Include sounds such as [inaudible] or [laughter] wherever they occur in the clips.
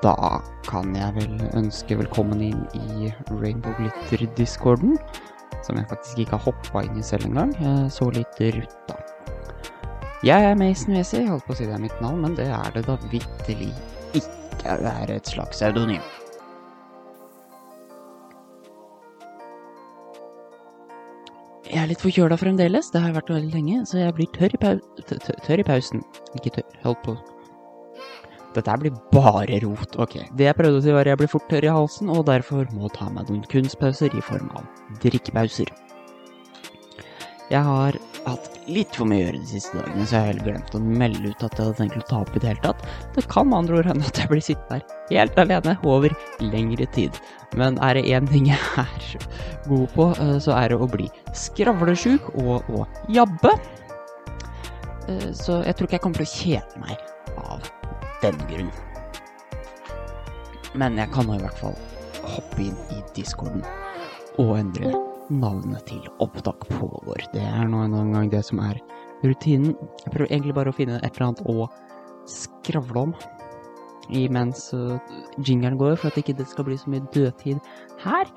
Da kan jeg vel ønske velkommen inn i Rainbow Glitter-discorden, som jeg faktisk ikke har hoppa inn i selv engang. Så litt rutta. Jeg er Mason Wesi, holdt på å si det er mitt navn, men det er det da vitterlig ikke. Det er et slags pseudonym. Jeg er litt forkjøla fremdeles, det har vært veldig lenge, så jeg blir tørr i, pau tørr i pausen. Ikke tørr, holdt på dette blir bare rot. Ok, det jeg prøvde å si var at jeg blir fort tørr i halsen, og derfor må ta meg noen kunstpauser i form av drikkepauser. Jeg har hatt litt for mye å gjøre de siste dagene, så jeg har helt glemt å melde ut at jeg hadde tenkt å ta opp i det hele tatt. Det kan med andre ord hende at jeg blir sittende her helt alene over lengre tid. Men er det én ting jeg er god på, eh, så er det å bli skravlesjuk og å jabbe. Eh, Så jeg tror ikke jeg kommer til å kjede meg av den grunn. Men jeg kan i hvert fall hoppe inn i discorden og endre navnet til Opptak pågår. Det er nå en gang det som er rutinen. Jeg prøver egentlig bare å finne et eller annet å skravle om imens uh, jingeren går, for at ikke det skal bli så mye dødtid her.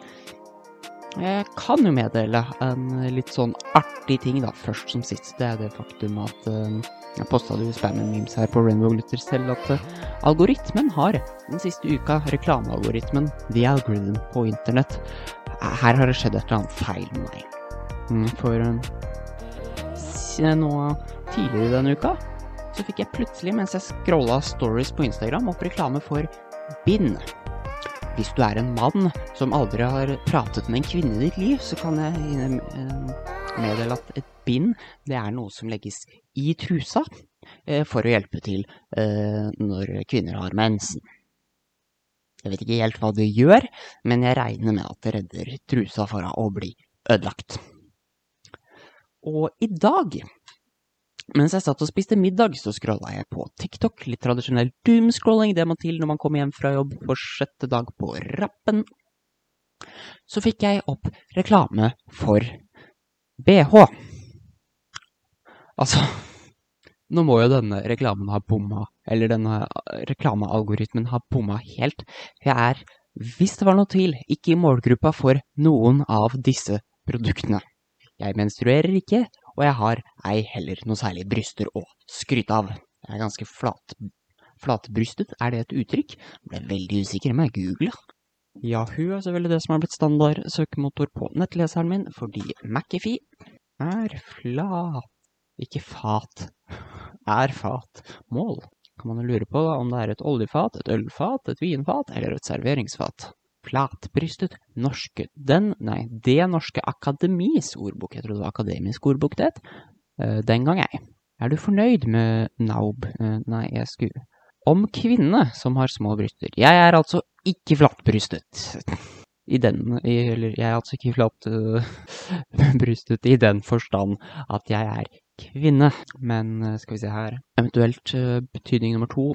Jeg kan jo meddele en litt sånn artig ting, da, først som sist. Det er det faktum at uh, jeg posta jo spammen memes her på Rainbow Glitter selv at uh, algoritmen har den siste uka, reklamealgoritmen, the algorithm på internett, her har det skjedd et eller annet feil med meg. Mm, For nå tidligere denne uka så fikk jeg plutselig, mens jeg scrolla stories på Instagram, opp reklame for bind. Hvis du er en mann som aldri har pratet med en kvinne i ditt liv, så kan jeg eh, meddele at et bind, det er noe som legges i trusa eh, for å hjelpe til eh, når kvinner har mensen. Jeg vet ikke helt hva det gjør, men jeg regner med at det redder trusa fra å bli ødelagt. Og i dag, mens jeg satt og spiste middag, så scrolla jeg på TikTok. Litt tradisjonell doomscrolling, det må til når man kommer hjem fra jobb for sjette dag på rappen. Så fikk jeg opp reklame for BH. Altså Nå må jo denne reklamen ha bomma, eller denne reklamealgoritmen har bomma helt. Jeg er, hvis det var noe tvil, ikke i målgruppa for noen av disse produktene. Jeg menstruerer ikke, og jeg har ei heller noe særlig bryster å skryte av. Jeg er ganske flat, flatbrystet, er det et uttrykk? Jeg ble veldig usikker, med google. Yahoo er selvfølgelig det som har blitt standard søkemotor på nettleseren min, fordi McAfee er flat. Ikke fat. Er fat. Mål. Kan man jo lure på om det er et oljefat, et ølfat, et vinfat eller et serveringsfat. Flatbrystet norske Den, nei, Det norske akademis ordbok. Jeg trodde det var akademisk ordbok det. Eh, Den gang, ei. Er du fornøyd med Naub? Eh, Nei, jeg skulle Om kvinnene som har små bryster. Jeg er altså ikke flatbrystet. I den Eller jeg er altså ikke flatbrystet [laughs] i den forstand at jeg er kvinne. Men eh, skal vi se her Eventuelt eh, betydning nummer to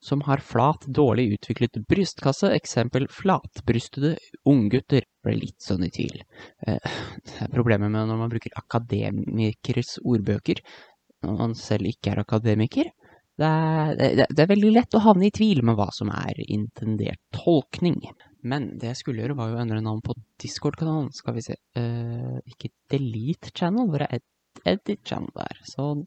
som har flat, dårlig utviklet brystkasse, eksempel flatbrystede unggutter, ble litt sånn i tvil. Eh, det er problemet med når man bruker akademikers ordbøker, når man selv ikke er akademiker. Det er, det, det er veldig lett å havne i tvil med hva som er intendert tolkning. Men det jeg skulle gjøre, var jo å endre navn på Discord-kanalen. Skal vi se uh, Ikke Delete Channel, hvor er ed Edit Channel der? Sånn.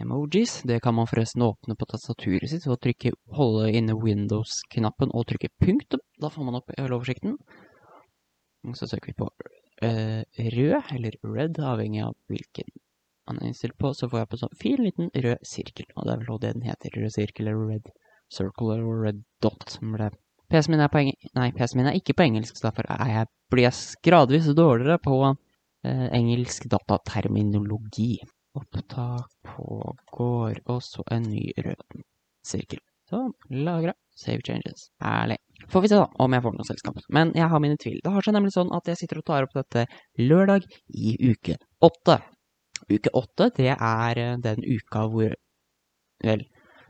Emojis. Det kan man forresten åpne på tastaturet sitt ved å trykke, holde inne Windows-knappen og trykke punktum. Da får man opp hele oversikten. Så søker vi på eh, rød, eller red, avhengig av hvilken man er innstilt på. Så får jeg på sånn fin liten rød sirkel. Og det er vel det den heter. Rød sirkel eller red circle eller red dot. som ble PC-en min PC-en min er ikke på engelsk, så derfor er jeg, blir jeg gradvis dårligere på eh, engelsk dataterminologi. Opptak pågår, og så en ny rød sirkel. Så lagra. Save changes. Herlig. Får vi se da om jeg får noe selskap. Men jeg har mine tvil. Det har seg nemlig sånn at jeg sitter og tar opp dette lørdag i uke åtte. Uke åtte, det er eh, den uka hvor vel,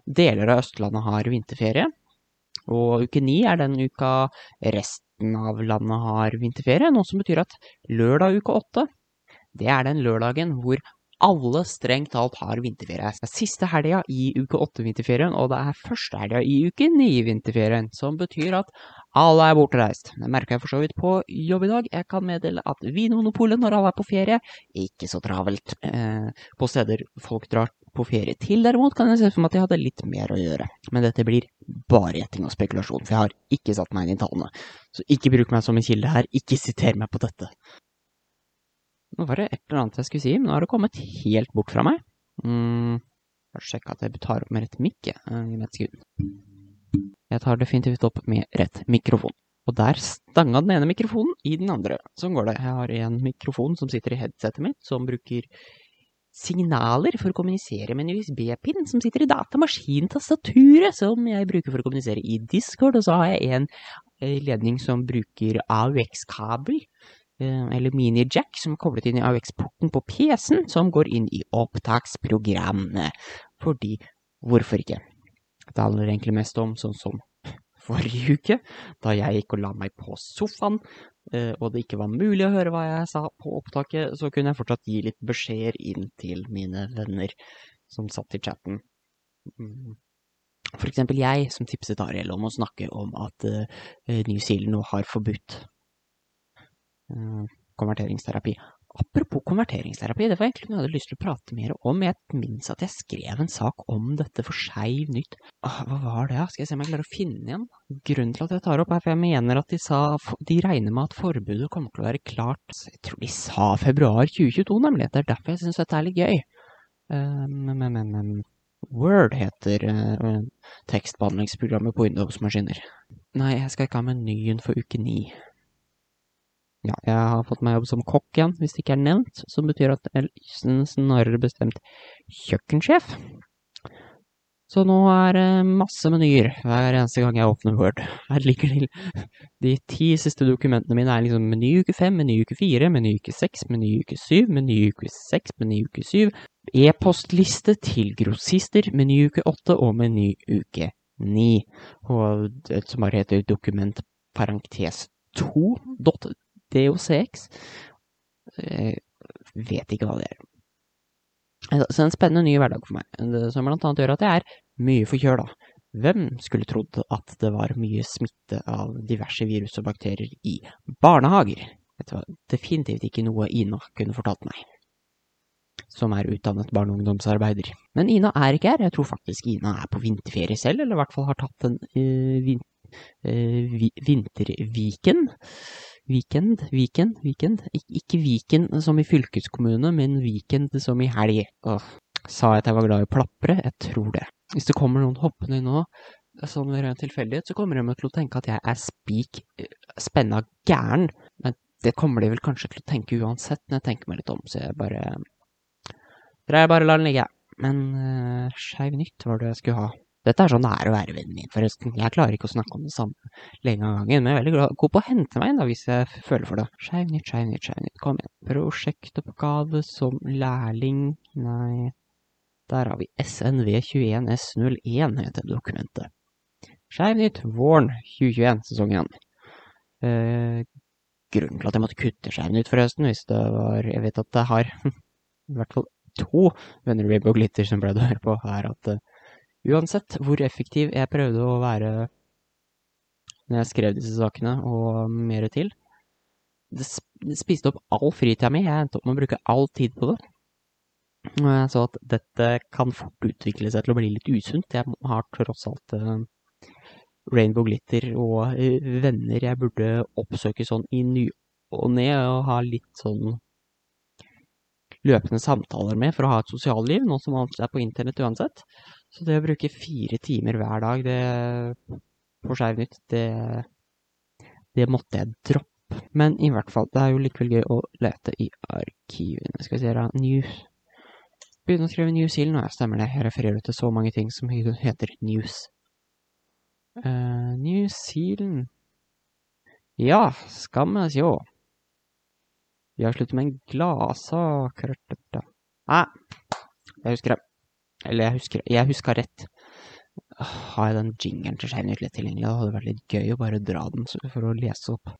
deler av Østlandet har vinterferie. Og uke ni er den uka resten av landet har vinterferie, noe som betyr at lørdag uke åtte, det er den lørdagen hvor alle strengt talt har vinterferie. Det er siste helga i uke åtte-vinterferien, og det er første helga i uke ni-vinterferien, som betyr at alle er bortreist. Det merka jeg for så vidt på jobb i dag. Jeg kan meddele at Vinmonopolet, når alle er på ferie, ikke så travelt eh, på steder folk drar på ferie til. Derimot kan jeg se for meg at jeg hadde litt mer å gjøre. Men dette blir bare gjetting og spekulasjon, for jeg har ikke satt meg inn i tallene. Så ikke bruk meg som en kilde her, ikke siter meg på dette. Nå var det et eller annet jeg skulle si, men nå har det kommet helt bort fra meg. Mm, bare sjekke at jeg tar opp med rett mikk. Sekund. Jeg tar definitivt opp med rett mikrofon. Og der stanga den ene mikrofonen i den andre. Sånn går det. Jeg har en mikrofon som sitter i headsetet mitt, som bruker signaler for å kommunisere med en USB-pinn som sitter i datamaskintastaturet, som jeg bruker for å kommunisere i Discord. Og så har jeg en ledning som bruker AUX-kabel eller mini-jack som er koblet inn i AUX-porten på PC-en, som går inn i opptaksprogrammet. Fordi, hvorfor ikke? Det handler egentlig mest om sånn som forrige [laughs] uke, da jeg gikk og la meg på sofaen, og det ikke var mulig å høre hva jeg sa på opptaket, så kunne jeg fortsatt gi litt beskjeder inn til mine venner som satt i chatten. Mm. For eksempel jeg, som tipset Ariel om å snakke om at New Zealand nå har forbudt konverteringsterapi. Apropos konverteringsterapi, det var egentlig noe jeg hadde lyst til å prate mer om. Jeg minnes at jeg skrev en sak om dette for Skeiv Nytt. Hva var det, Skal jeg se om jeg klarer å finne igjen? Grunnen til at jeg tar opp er for jeg mener at de sa de regner med at forbudet kommer til å være klart Jeg tror de sa februar 2022, nemlig. Det er derfor jeg syns dette er litt gøy. Men, men, men, men, Word heter uh, tekstbehandlingsprogrammet på Windows-maskiner. Nei, jeg skal ikke ha menyen for uke ni. Ja, jeg har fått meg jobb som kokk igjen, hvis det ikke er nevnt, som betyr at er snarere bestemt kjøkkensjef. Så nå er det masse menyer hver eneste gang jeg åpner Word. Her ligger det. de ti siste dokumentene mine er liksom meny uke fem, meny uke fire, meny uke seks, meny uke syv, meny uke seks, meny uke syv, e-postliste til grossister, meny uke åtte og meny uke ni. Og det som bare heter dokument parentes 2. DOCX. Jeg vet ikke hva det er. Så en spennende ny hverdag for meg, som blant annet gjør at jeg er mye forkjøla. Hvem skulle trodd at det var mye smitte av diverse virus og bakterier i barnehager? Dette var definitivt ikke noe Ina kunne fortalt meg, som er utdannet barne- og ungdomsarbeider. Men Ina er ikke her, jeg tror faktisk Ina er på vinterferie selv, eller i hvert fall har tatt en uh, vin, uh, vinterviken. Weekend, weekend, weekend. Ik ikke Viken som i fylkeskommune, men weekend som i helg. Åh, sa jeg at jeg var glad i plappere? Jeg tror det. Hvis det kommer noen hoppende nå, sånn ved ren tilfeldighet, så kommer de til å tenke at jeg er spik spenna gæren. Men det kommer de vel kanskje til å tenke uansett når jeg tenker meg litt om, så jeg bare Dere bare lar den ligge. Men uh, Skeiv Nytt var det jeg skulle ha. Dette er sånn det er å være vennen min, forresten. Jeg klarer ikke å snakke om det samme lenge av gangen, men jeg er veldig god på å hente meg inn da, hvis jeg føler for det. Skeiv nytt, skeiv nytt, skeiv nytt. Kom igjen. Prosjektoppgave som lærling Nei, der har vi SNV21S01, heter dokumentet. Skeiv nytt, våren 2021, sesong 1. Eh, grunnen til at jeg måtte kutte skjermen ut, forresten, hvis det var Jeg vet at jeg har [laughs] i hvert fall to venner i på Glitter som pleide å høre på, er at uh, Uansett hvor effektiv jeg prøvde å være når jeg skrev disse sakene, og mer til, det spiste opp all fritida mi. Jeg endte opp med å bruke all tid på det. Og jeg så at dette kan fort utvikle seg til å bli litt usunt. Jeg har tross alt uh, Rainbow Glitter og uh, venner jeg burde oppsøke sånn i ny og ned, og ha litt sånn løpende samtaler med for å ha et sosialliv, noe som alt er på internett uansett. Så det å bruke fire timer hver dag det, på Skeiv Nytt, det, det måtte jeg droppe. Men i hvert fall, det er jo likevel gøy å lete i arkivene. Skal vi se her, news. Begynne å skrive New Zealand, nå stemmer det. Jeg refererer til så mange ting som [laughs] heter news. Uh, New Zealand Ja, skammes jo. Vi har sluttet med en gladsak Nei, jeg husker det. Eller jeg husker Jeg huska rett. Har jeg den jingeren til Skeiv Nytt lett tilgjengelig? Det hadde vært litt gøy å bare dra den for å lese opp.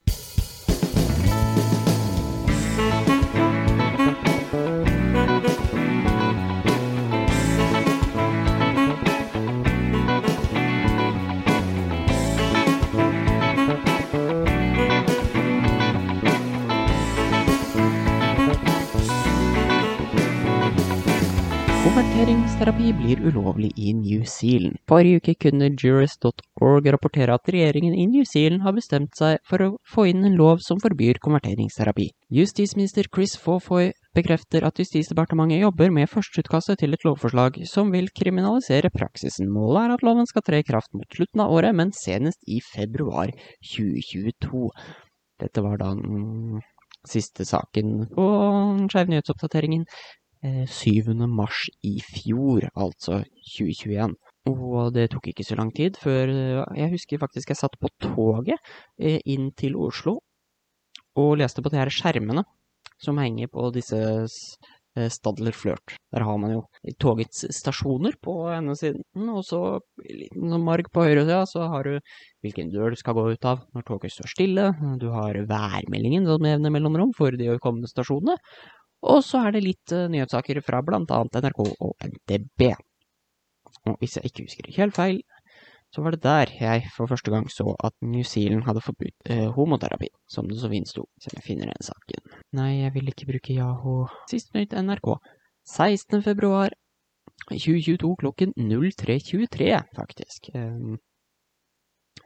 Konverteringsterapi blir ulovlig i New Zealand. Forrige uke kunne Jurist.org rapportere at regjeringen i New Zealand har bestemt seg for å få inn en lov som forbyr konverteringsterapi. Justisminister Chris Fawfoy bekrefter at Justisdepartementet jobber med førsteutkastet til et lovforslag som vil kriminalisere praksisen. Målet er at loven skal tre i kraft mot slutten av året, men senest i februar 2022. Dette var da den siste saken på Skeiv nyhetsoppdateringen. 7. mars i fjor, altså 2021. Og det tok ikke så lang tid før Jeg husker faktisk jeg satt på toget inn til Oslo og leste på de her skjermene som henger på disse Stadler Flørt. Der har man jo togets stasjoner på ene siden, og så en liten marg på høyresida så har du hvilken dør du skal gå ut av når toget står stille, du har værmeldingen som jevne mellomrom for de kommende stasjonene, og så er det litt uh, nyhetssaker fra blant annet NRK og NTB. Og hvis jeg ikke husker helt feil, så var det der jeg for første gang så at New Zealand hadde forbudt eh, homoterapi, som det så fint sto, som jeg finner den saken. Nei, jeg vil ikke bruke Yahoo. Sist nytt NRK. 16. februar 2022 klokken 03.23, faktisk. Um,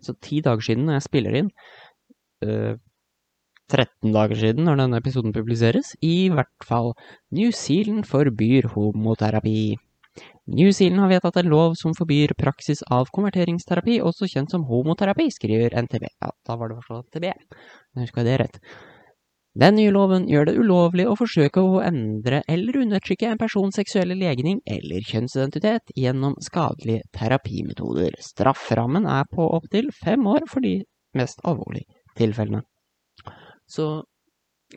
så ti dager siden når jeg spiller inn. Uh, 13 dager siden når denne episoden publiseres. I hvert fall. New Zealand forbyr homoterapi. New Zealand har vedtatt en lov som forbyr praksis av konverteringsterapi, også kjent som homoterapi, skriver NTB. Ja, da var det forstått NTB. Nå husker Jeg det rett. Den nye loven gjør det ulovlig å forsøke å endre eller undertrykke en persons seksuelle legning eller kjønnsidentitet gjennom skadelige terapimetoder. Strafferammen er på opptil fem år for de mest alvorlige tilfellene så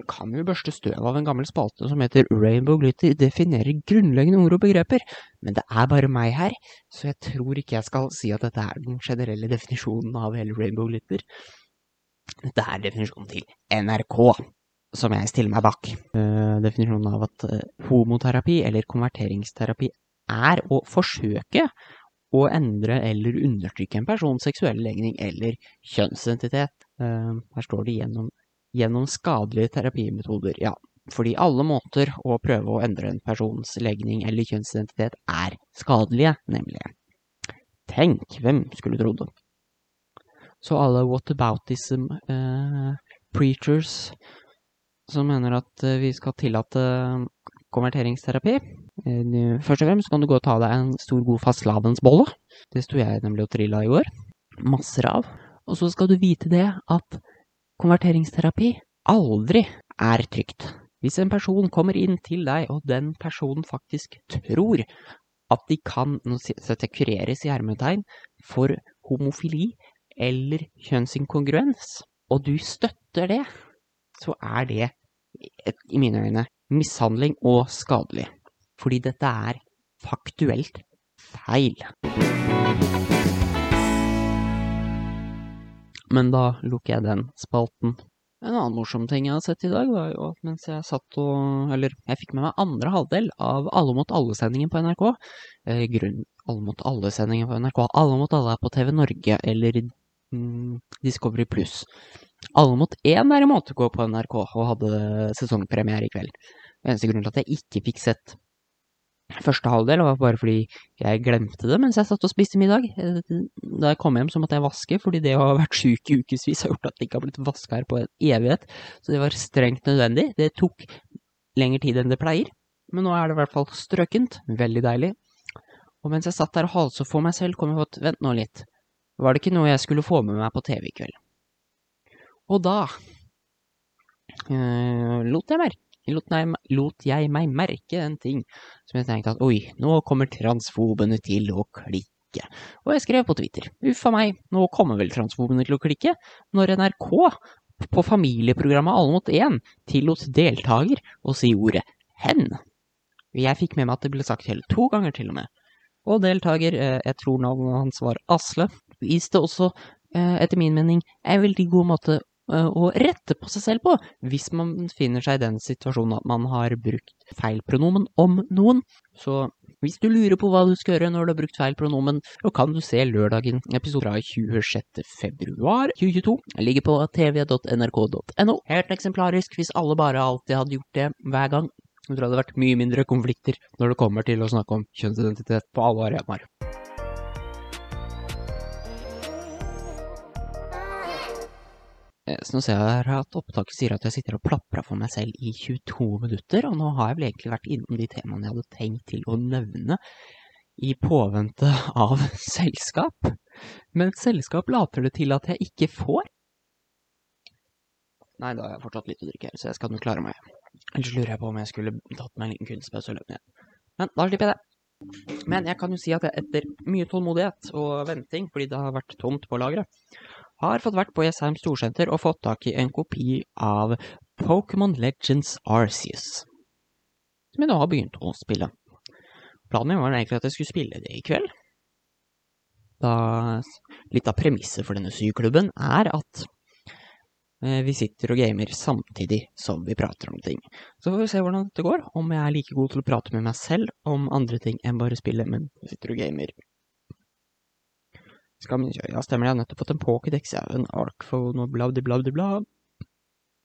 kan vi børste støv av en gammel spalte som heter Rainbow Glitter definerer grunnleggende ord og begreper, men det er bare meg her, så jeg tror ikke jeg skal si at dette er den generelle definisjonen av hele Rainbow Glitter. Dette er definisjonen til NRK, som jeg stiller meg bak. Uh, definisjonen av at uh, homoterapi eller konverteringsterapi er å forsøke å endre eller undertrykke en persons seksuelle legning eller kjønnsidentitet. Uh, her står det gjennom gjennom skadelige terapimetoder, ja. Fordi alle måter å prøve å endre en persons legning eller kjønnsidentitet er skadelige, nemlig. Tenk, hvem skulle trodd det? Så alle whataboutism-preachers eh, som mener at eh, vi skal tillate konverteringsterapi eh, Først og fremst kan du gå og ta deg en stor, god fastlavensbolle. Det sto jeg nemlig og trilla i går. Masser av. Og så skal du vite det at konverteringsterapi aldri er trygt. Hvis en person kommer inn til deg, og den personen faktisk tror at de kan kureres i hermetegn for homofili eller kjønnsinkongruens, og du støtter det, så er det, i mine øyne, mishandling og skadelig. Fordi dette er faktuelt feil. Men da lukker jeg den spalten. En annen morsom ting jeg har sett i dag, var jo at mens jeg satt og Eller jeg fikk med meg andre halvdel av Alle mot alle-sendingen på NRK. Eh, grunn Alle mot alle-sendingen på NRK. Alle mot alle er på TV Norge eller mm, Discovery Pluss. Alle mot én derimot går på NRK og hadde sesongpremiere i kveld. Eneste grunn til at jeg ikke fikk sett Første halvdel var bare fordi jeg glemte det mens jeg satt og spiste middag. Da jeg kom hjem så måtte jeg vaske, fordi det å ha vært syk i ukevis har gjort at det ikke har blitt vaska her på en evighet. Så det var strengt nødvendig. Det tok lengre tid enn det pleier. Men nå er det i hvert fall strøkent. Veldig deilig. Og mens jeg satt der og halsa for meg selv, kom jeg på at vent nå litt. Var det ikke noe jeg skulle få med meg på TV i kveld? Og da øh, lot jeg merke lot nei, lot jeg meg merke en ting som jeg tenkte at oi, nå kommer transfobene til å klikke. Og jeg skrev på Twitter, uffa meg, nå kommer vel transfobene til å klikke, når NRK på familieprogrammet Alle mot én tillot deltaker å si ordet hen. Jeg fikk med meg at det ble sagt hele to ganger, til og med. Og deltaker, eh, jeg tror navnet hans var Asle, viste også, eh, etter min mening, en veldig god måte å rette på seg selv på, hvis man finner seg i den situasjonen at man har brukt feil pronomen om noen. Så hvis du lurer på hva du skal gjøre når du har brukt feil pronomen, så kan du se lørdagen episode fra 26. februar 2022. Ligger på tv.nrk.no. Helt eksemplarisk hvis alle bare alltid hadde gjort det hver gang. Jeg tror det hadde vært mye mindre konflikter når det kommer til å snakke om kjønnsidentitet på alle arenaer. Så nå ser jeg her at opptaket sier at jeg sitter og plaprer for meg selv i 22 minutter, og nå har jeg vel egentlig vært innom de temaene jeg hadde tenkt til å nevne i påvente av [laughs] selskap. Men selskap later det til at jeg ikke får. Nei, da har jeg fortsatt litt å drikke så jeg skal nå klare meg. Ellers lurer jeg på om jeg skulle tatt meg en liten kunstpause og løpt ned. Men da slipper jeg det. Men jeg kan jo si at jeg etter mye tålmodighet og venting, fordi det har vært tomt på lageret, har fått vært på Jessheim Storsenter og fått tak i en kopi av Pokémon Legends Arceus, som jeg nå har begynt å spille. Planen min var egentlig at jeg skulle spille det i kveld. Da litt av premisset for denne syklubben er at eh, vi sitter og gamer samtidig som vi prater om ting. Så får vi se hvordan dette går, om jeg er like god til å prate med meg selv om andre ting enn bare spille, men sitter og gamer skal vi Ja, stemmer det, jeg har nettopp fått en Pokédex, jeg. en Arcphone og bla, bla, bla, bla.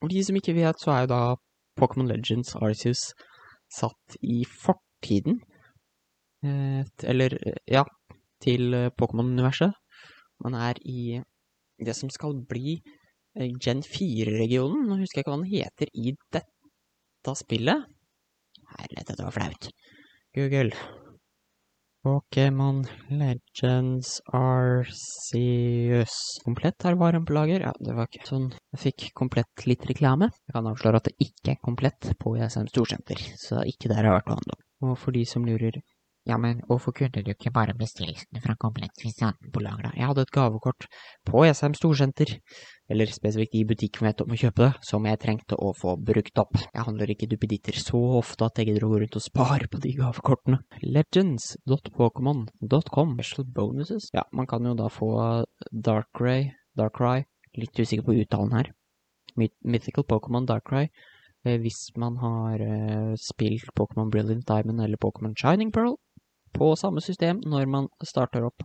Og de som ikke vet, så er jo da Pokémon Legends Arceus satt i fortiden. Eh, eller, ja, til Pokémon-universet. Man er i det som skal bli eh, Gen 4-regionen. Nå husker jeg ikke hva den heter i dette spillet. Herlighet, dette var flaut. Google. Pokémon Legends Arceus. Komplett her var en på lager. Ja, det var ikke sånn. Jeg fikk komplett litt reklame. Jeg kan avsløre at det ikke er komplett på ESM Storsenter, så ikke der har vært handle om. Og for de som lurer, ja, men hvorfor kunne du ikke bare bestille den fra Komplett hvis du hadde den på? Jeg hadde et gavekort på JSM Storsenter, eller spesifikt i butikken vi vet om å kjøpe det, som jeg trengte å få brukt opp. Jeg handler ikke duppeditter så ofte at jeg gidder å gå rundt og spare på de gavekortene. Legends.pokémon.com Special bonuses? Ja, man kan jo da få Darkray, Darkrai, litt usikker på uttalen her. Mythical Pokémon Darkrai. Eh, hvis man har eh, spilt Pokémon Brilliant Diamond eller Pokémon Shining Pearl på samme system når man starter opp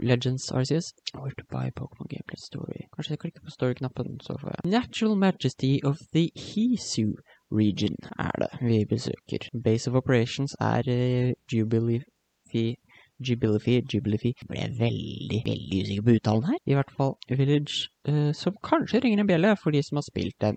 Legends Arceus. Or to buy Pokemon Gameplay Story. Kanskje jeg klikker på story-knappen, så får jeg Natural Majesty of the Hisu region er det vi besøker. Base of Operations er uh, Jubilee Jubilify, Jubilify Ble jeg veldig, veldig usikker på uttalen her. I hvert fall Village, uh, som kanskje ringer en bjelle for de som har spilt det.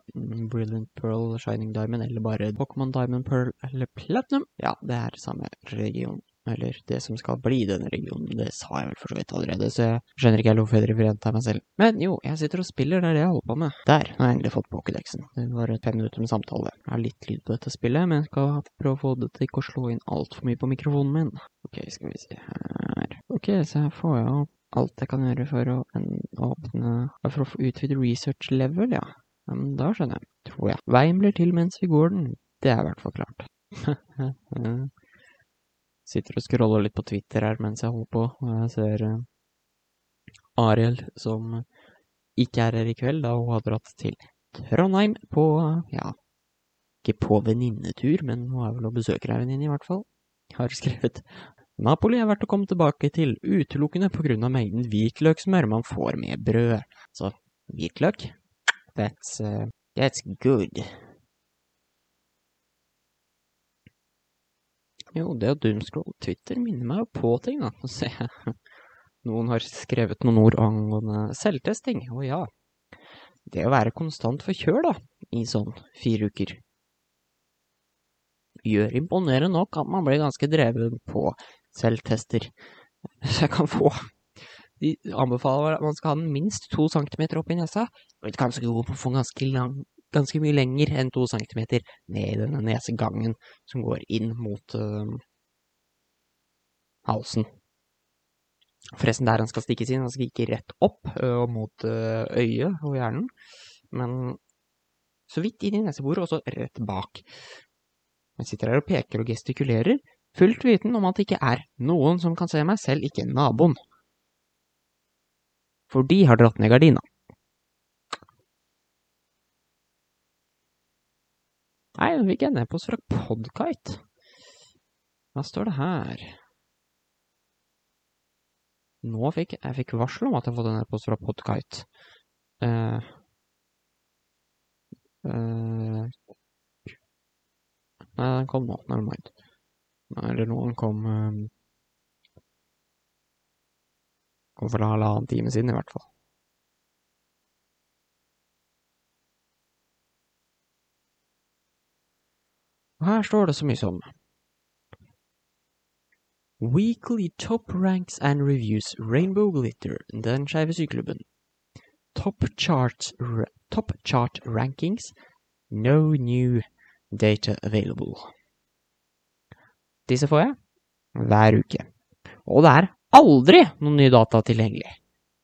Brilliant Pearl, Shining Diamond, eller bare Pokémon Diamond Pearl eller Platinum. Ja, det er samme region eller det som skal bli denne regionen. Det sa jeg vel for så vidt allerede, så jeg skjønner ikke helt hvorfor jeg driver meg selv. Men jo, jeg sitter og spiller, det er det jeg holder på med. Der har jeg endelig fått pokédexen. Det var fem minutter med samtale. Jeg har litt lyd på dette spillet, men skal prøve å få det til ikke å slå inn altfor mye på mikrofonen min. Ok, skal vi se her. Ok, så her får jeg opp alt jeg kan gjøre for å åpne For å utvide research level, ja. Men da skjønner jeg, tror jeg. Veien blir til mens vi går den. Det er i hvert fall klart. [laughs] Sitter og scroller litt på Twitter her mens jeg holder på, og jeg ser uh, Ariel som ikke er her i kveld, da hun har dratt til Trondheim på, ja, ikke på venninnetur, men hun er vel og besøker ei venninne i hvert fall. Har skrevet Napoli er verdt å komme tilbake til, utelukkende på grunn av mengden hvitløksmør man får med brød. Så hvitløk, that's, uh, that's good. Jo, det å doomscroll Twitter minner meg jo på ting, da. Nå ser jeg noen har skrevet noen ord angående selvtesting, og ja. Det å være konstant forkjøl, da, i sånn fire uker, gjør imponerende nok at man blir ganske dreven på selvtester. [laughs] Så jeg kan få De anbefaler at man skal ha den minst to centimeter opp i nesa, og ganske god på å få ganske lang ganske mye lenger enn to centimeter ned i denne nesegangen som går inn mot øh, halsen. Forresten, der han skal stikkes inn, han skal ikke rett opp uh, mot øh, øyet og hjernen, men så vidt inn i neseboret, og så rett bak. Jeg sitter her og peker og gestikulerer, fullt viten om at det ikke er noen som kan se meg, selv ikke naboen. For de har dratt ned gardina. Nei, nå fikk jeg en e-post fra Podkite. Hva står det her? Nå fikk jeg fikk varsel om at jeg har fått en e-post fra Podkite. Uh, uh, nei, den kom nå. Never mind. Eller noen kom um, Kom for en halvannen time siden, i hvert fall. Og her står det så mye som Weekly top ranks and reviews Rainbow Glitter, Den skeive syklubben. Top top chart rankings, no new data available. Disse får jeg hver uke. Og det er aldri noen nye data tilgjengelig.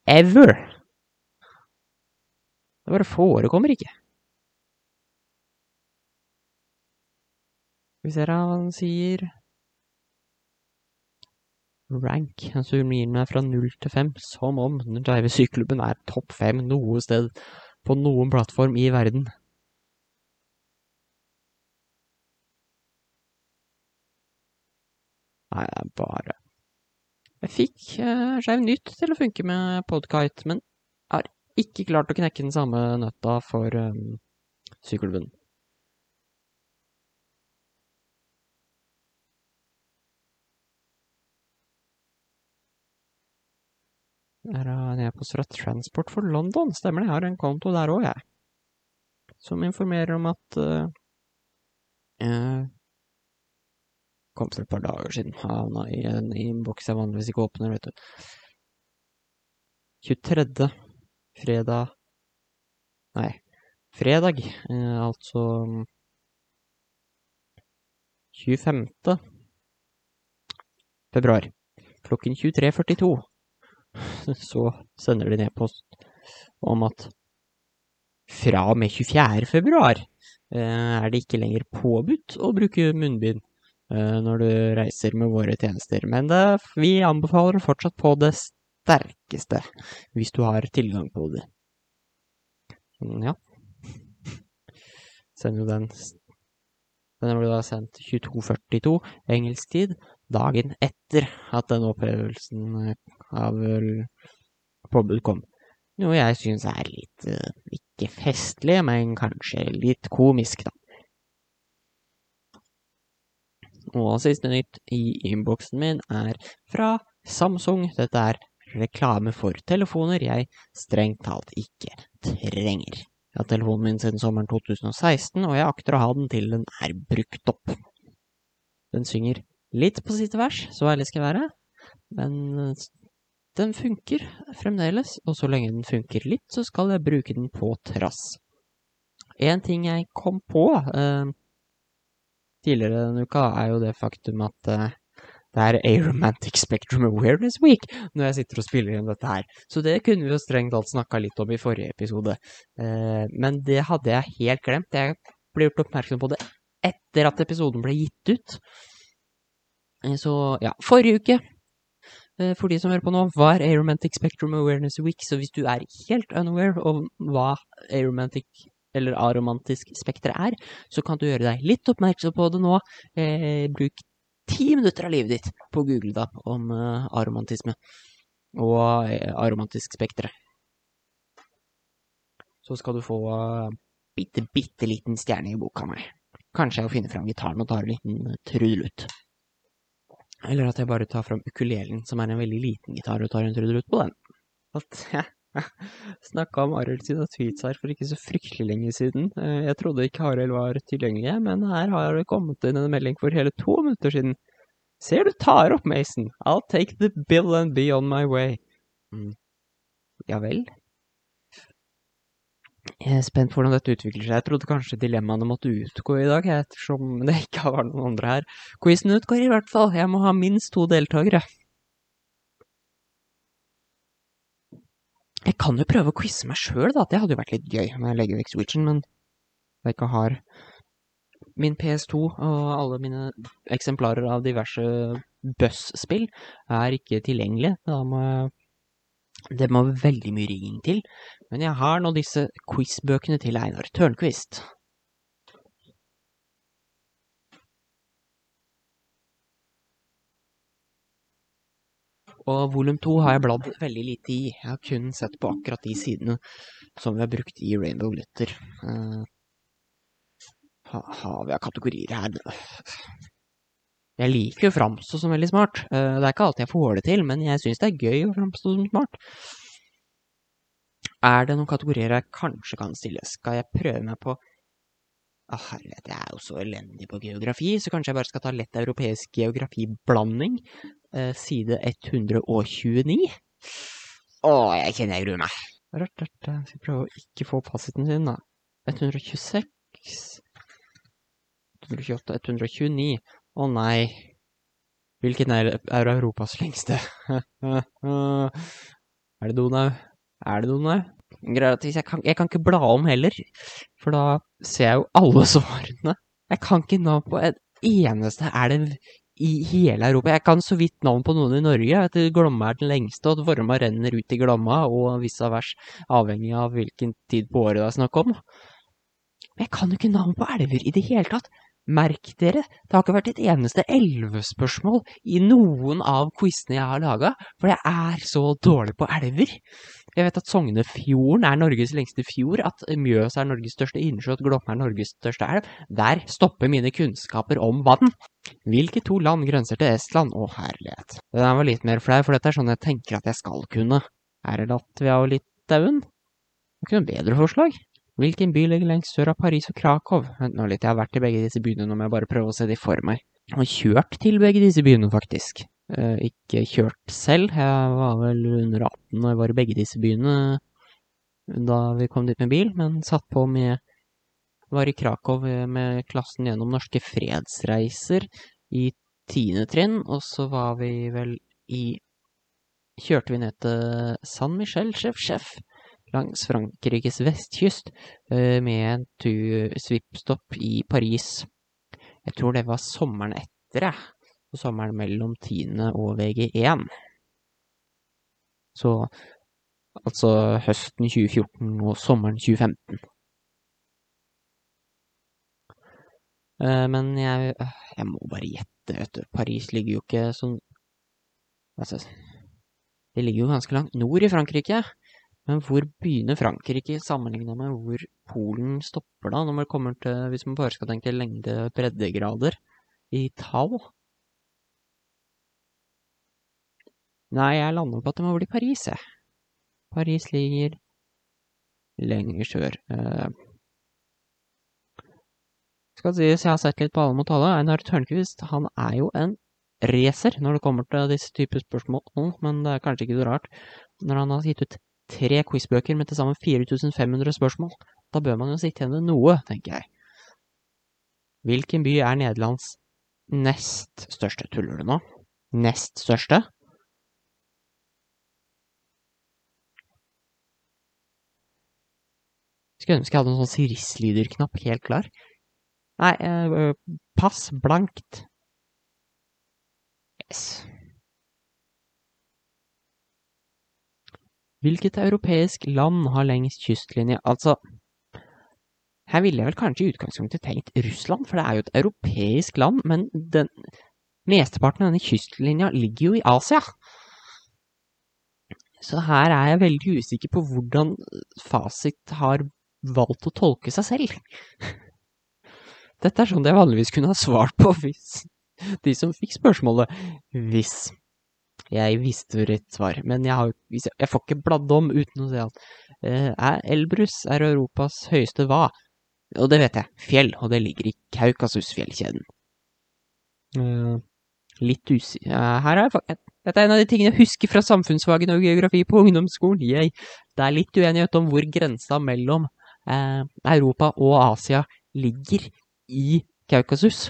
Ever! Det bare forekommer ikke. Vi ser hva den sier. Rank. Han gir meg fra null til fem, som om den skeive syklubben er topp fem noe sted på noen plattform i verden. Nei, det er bare Jeg fikk uh, Skeiv Nytt til å funke med Podkite, men har ikke klart å knekke den samme nøtta for um, sykkelklubben. Er en e-post fra Transport for London. Stemmer det, jeg har en konto der òg, jeg. Som informerer om at uh, Kom for et par dager siden. Havna i en innboks jeg vanligvis ikke åpner, vet du. 23. fredag Nei, fredag, uh, altså 25. februar. Klokken 23.42 [laughs] så sender de e-post om at fra og med 24. februar eh, er det ikke lenger påbudt å bruke munnbind eh, når du reiser med våre tjenester. Men det, vi anbefaler fortsatt på det sterkeste hvis du har tilgang på det. Ja. Send jo den Den ble da sendt 22.42 engelsk tid, dagen etter at den opphevelsen av påbud kom. Noe jeg syns er litt uh, ikke festlig, men kanskje litt komisk, da. Og siste nytt i innboksen min er fra Samsung. Dette er reklame for telefoner jeg strengt talt ikke trenger. Jeg har telefonen min siden sommeren 2016, og jeg akter å ha den til den er brukt opp. Den synger litt på sitt vers, så ærlig skal jeg være, men den funker fremdeles, og så lenge den funker litt, så skal jeg bruke den på trass. En ting jeg kom på eh, tidligere denne uka, er jo det faktum at eh, det er Aromantic Spectrum Awareness Week når jeg sitter og spiller inn dette her. Så det kunne vi jo strengt alt snakka litt om i forrige episode. Eh, men det hadde jeg helt glemt. Jeg ble gjort oppmerksom på det etter at episoden ble gitt ut. Eh, så ja, forrige uke for de som hører på nå, hva er Aromantic Spectrum Awareness Week? Så hvis du er helt unaware om hva aromantic eller aromantisk spekter er, så kan du gjøre deg litt oppmerksom på det nå. Eh, bruk ti minutter av livet ditt på å google da, om eh, aromantisme og eh, aromantisk spekter. Så skal du få uh, bitte, bitte liten stjerne i boka mi. Kanskje jeg finner fram gitaren og tar en liten trudelutt. Eller at jeg bare tar fram ukulelen, som er en veldig liten gitar, og tar en trudelutt på den. At jeg [laughs] snakka om Arild sine tweets her for ikke så fryktelig lenge siden. Eh, jeg trodde ikke Arild var tilgjengelig, men her har det kommet inn en melding for hele to minutter siden. Ser du tar opp, Mason. I'll take the bill and be on my way. Mm. Ja vel? Jeg er spent på hvordan dette utvikler seg. Jeg trodde kanskje dilemmaene måtte utgå i dag, ettersom det ikke har vært noen andre her. Quizen utgår i hvert fall. Jeg må ha minst to deltakere. Jeg kan jo prøve å quize meg sjøl, da. Det hadde jo vært litt gøy når jeg legger vekk switchen, men jeg ikke har min PS2 og alle mine eksemplarer av diverse Buss-spill er ikke tilgjengelige. Da må jeg det må veldig mye rigging til, men jeg har nå disse quiz-bøkene til Einar Tørnquist. Og volum to har jeg bladd veldig lite i. Jeg har kun sett på akkurat de sidene som vi har brukt i Rainbow Glitter. Uh, har vi av kategorier her? Jeg liker jo å framstå som veldig smart. Uh, det er ikke alltid jeg får det til, men jeg syns det er gøy å framstå som smart. Er det noen kategorier jeg kanskje kan stille? Skal jeg prøve meg på Å, oh, herlighet, jeg er jo så elendig på geografi, så kanskje jeg bare skal ta lett europeisk geografiblanding. Eh, side 129. Å, jeg kjenner jeg gruer meg. Rart, rart. Jeg Skal prøve å ikke få fasiten sin, da. 126 128, 129. Å nei. Hvilken er, Europas lengste? [laughs] er det Donau? Er det Donau? Jeg kan, jeg kan ikke bla om heller, for da ser jeg jo alle [laughs] svarene. Jeg kan ikke navn på en eneste elv i hele Europa. Jeg kan så vidt navn på noen i Norge. At Glomma er den lengste, og at Vorma renner ut i Glomma, og vice vers, avhengig av hvilken tid på året det er snakk om. Men jeg kan jo ikke navn på elver i det hele tatt. Merk dere, det har ikke vært et eneste elvespørsmål i noen av quizene jeg har laga, for jeg er så dårlig på elver. Jeg vet at Sognefjorden er Norges lengste fjord, at Mjøs er Norges største innsjø, at Glomma er Norges største elv. Der stopper mine kunnskaper om vann. Hvilke to land grenser til Estland? Å, herlighet. Den var litt mer flau, for dette er sånn jeg tenker at jeg skal kunne. Er det Latvia og Litauen? Det er ikke noe bedre forslag. Hvilken by ligger lengst sør av Paris og Krakow? Vent nå litt, jeg har vært i begge disse byene, nå må jeg bare prøve å se de for meg. Har kjørt til begge disse byene, faktisk. Eh, ikke kjørt selv, jeg var vel under 18 når jeg var i begge disse byene da vi kom dit med bil, men satt på med Var i Krakow med klassen gjennom norske fredsreiser i tiende trinn, og så var vi vel i Kjørte vi ned til San Michel, sjef-sjef langs Frankrikes vestkyst eh, med en svippstopp i Paris. Jeg tror det var sommeren etter, jeg. Sommeren mellom 10. og VG1. Så altså høsten 2014 og sommeren 2015. Eh, men jeg, jeg må bare gjette, vet du. Paris ligger jo ikke sånn Altså, det ligger jo ganske langt nord i Frankrike. Men hvor begynner Frankrike sammenligna med hvor Polen stopper da, når man kommer til, hvis man bare skal tenke lengde breddegrader i tall? Nei, jeg lander på at det må bli Paris, jeg. Paris ligger lenger sør. Uh, skal sies, jeg har sett litt på Alle mot alle. Einar Tørnquist, han er jo en racer når det kommer til disse typer spørsmål, men det er kanskje ikke så rart når han har gitt ut tre quizbøker med til sammen 4500 spørsmål. Da bør man jo sitte igjen med noe, tenker jeg. Hvilken by er Nederlands nest største? Tuller du nå? Nest største? Skulle ønske jeg hadde en sånn Siris-lyder-knapp helt klar. Nei, eh, pass blankt. Yes. Hvilket europeisk land har lengst kystlinje? Altså, her ville jeg vel kanskje i utgangspunktet tenkt Russland, for det er jo et europeisk land, men den mesteparten av denne kystlinja ligger jo i Asia. Så her er jeg veldig usikker på hvordan Fasit har valgt å tolke seg selv. Dette er sånn jeg vanligvis kunne ha svart på hvis de som fikk spørsmålet, hvis jeg visste rett svar, men jeg, har, jeg, får ikke bladd om uten å se at uh, er Elbrus er Europas høyeste hva? Og det vet jeg, fjell, og det ligger i Kaukasusfjellkjeden. Uh, litt usi... uh, Her er jeg Dette er en av de tingene jeg husker fra samfunnsfagene og geografi på ungdomsskolen. Yay. det er litt uenighet om hvor grensa mellom Europa og Asia ligger i Kaukasus.